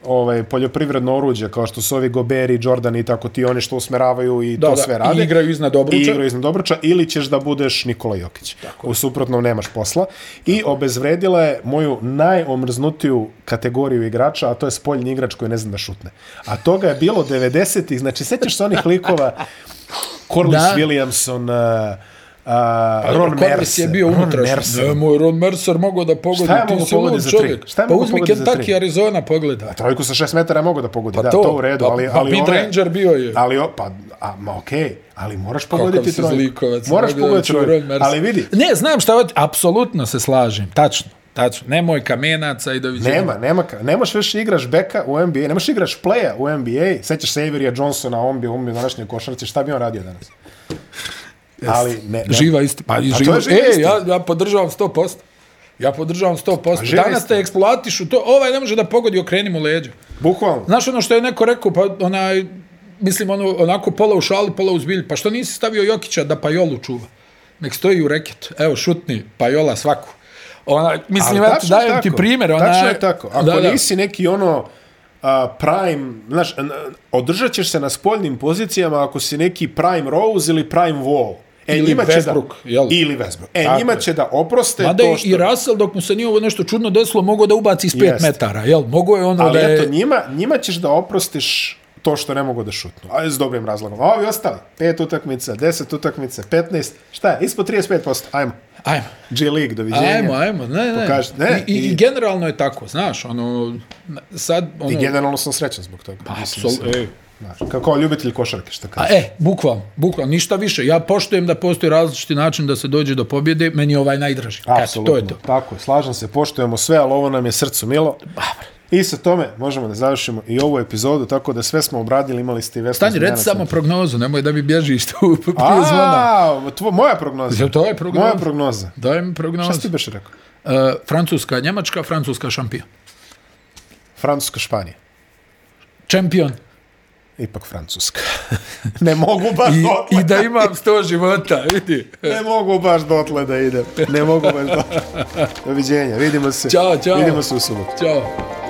ovaj poljoprivredno oruđe kao što su ovi Goberi, Jordan i tako ti oni što usmeravaju i Da, to da, sve i rade. igraju iznad I obruča. igraju iznad obruča ili ćeš da budeš Nikola Jokić. U suprotnom nemaš posla. I obezvredila je moju najomrznutiju kategoriju igrača, a to je spoljni igrač koji ne zna da šutne. A toga je bilo 90-ih, znači sećaš se onih likova Corliss Da. Williamson, uh, uh, Ron Mercer. je bio. Mercer. Ne, moj Ron Mercer mogao da pogodi. Šta je mogao pogodi za tri? čovjek. Šta je Pa uzmi Kentucky? Arizona, pogledaj. Trojku sa 6 metara mogao da pogodi, Pa da, to, to u redu, pa- ali, pa ali ove- ranger bio je. Ali, o, pa, a, ma okej, okay, ali moraš pogoditi trojku. zlikovac, Moraš pogoditi trojku. Ron Mercer. Ali vidi, Ne, znam šta, apsolutno se slažem, tačno. Tačno, nemoj kamenaca i doviđenja. nema, nema, ka- ne možeš više igraš beka u NBA, ne možeš igraš playa u NBA, sećaš se Johnsona, on bi umio današnje košarci, šta bi on radio danas? Ali ne, ne. Živa istina. Pa, to živa, živa e, istina. ja, ja podržavam 100%. Ja podržavam 100%. živa Danas te istina. eksploatišu to, ovaj ne može da pogodi, okreni mu leđa. Bukvalno. Znaš ono što je neko rekao, pa onaj, mislim ono, onako pola u šali, pola u zbilj, pa što nisi stavio Jokića da Pajolu čuva? Nek stoji u reket, evo šutni, Pajola svaku. Ona, mislim, eto, dajem ti tako. primjer. Ona, Tačno je tako. Ako da, da. nisi neki ono a, prime, znaš, održat ćeš se na spoljnim pozicijama ako si neki prime Rose ili prime Wall. E, Ili njima će Westbrook, da, jel? Ili Westbrook. E, Tako njima je. će da oproste Mada to što... i Russell, dok mu se nije ovo nešto čudno desilo, mogao da ubaci iz 5 Jeste. metara, jel? Mogo je ono Ali da je... eto, njima, njima ćeš da oprostiš to što ne mogu da šutnu. A s dobrim razlogom. A ovi ostali, 5 utakmica, 10 utakmica, 15, šta je, ispod 35%, ajmo. Ajmo. G League, doviđenja. Ajmo, ajmo, ne, ne. Pokaži- ne, I, i, i- generalno je tako, znaš, ono, sad, ono... I generalno sam srećan zbog toga. Pa, Mislim Znaš, kao, kao ljubitelj košarke, što A kaže. e, bukvalno, bukvalno, ništa više. Ja poštujem da postoji različiti način da se dođe do pobjede, meni je ovaj najdraži. Apsolutno. to je to. Tako je, slažem se, poštujemo sve, ali ovo nam je srcu milo. I sa tome možemo da završimo i ovu epizodu, tako da sve smo obradili, imali ste i Vesnu Stani, reci samo prognozu, nemoj da mi bježiš tu prije zvona. A, tvo, moja prognoza. Jel to je prognoza? Moja prognoza. Daj mi Šta prognozu. ti beš rekao? Uh, Francuska, Njemačka, Francuska šampion. Francuska, Španija. Čempion. Ipak Francuska. ne mogu baš I, dotle. I da imam sto života, vidi. Ne mogu baš dotle da idem. Ne mogu baš dotle. Doviđenja. Vidimo se. Ćao, ćao. Vidimo se u subotu. Ćao.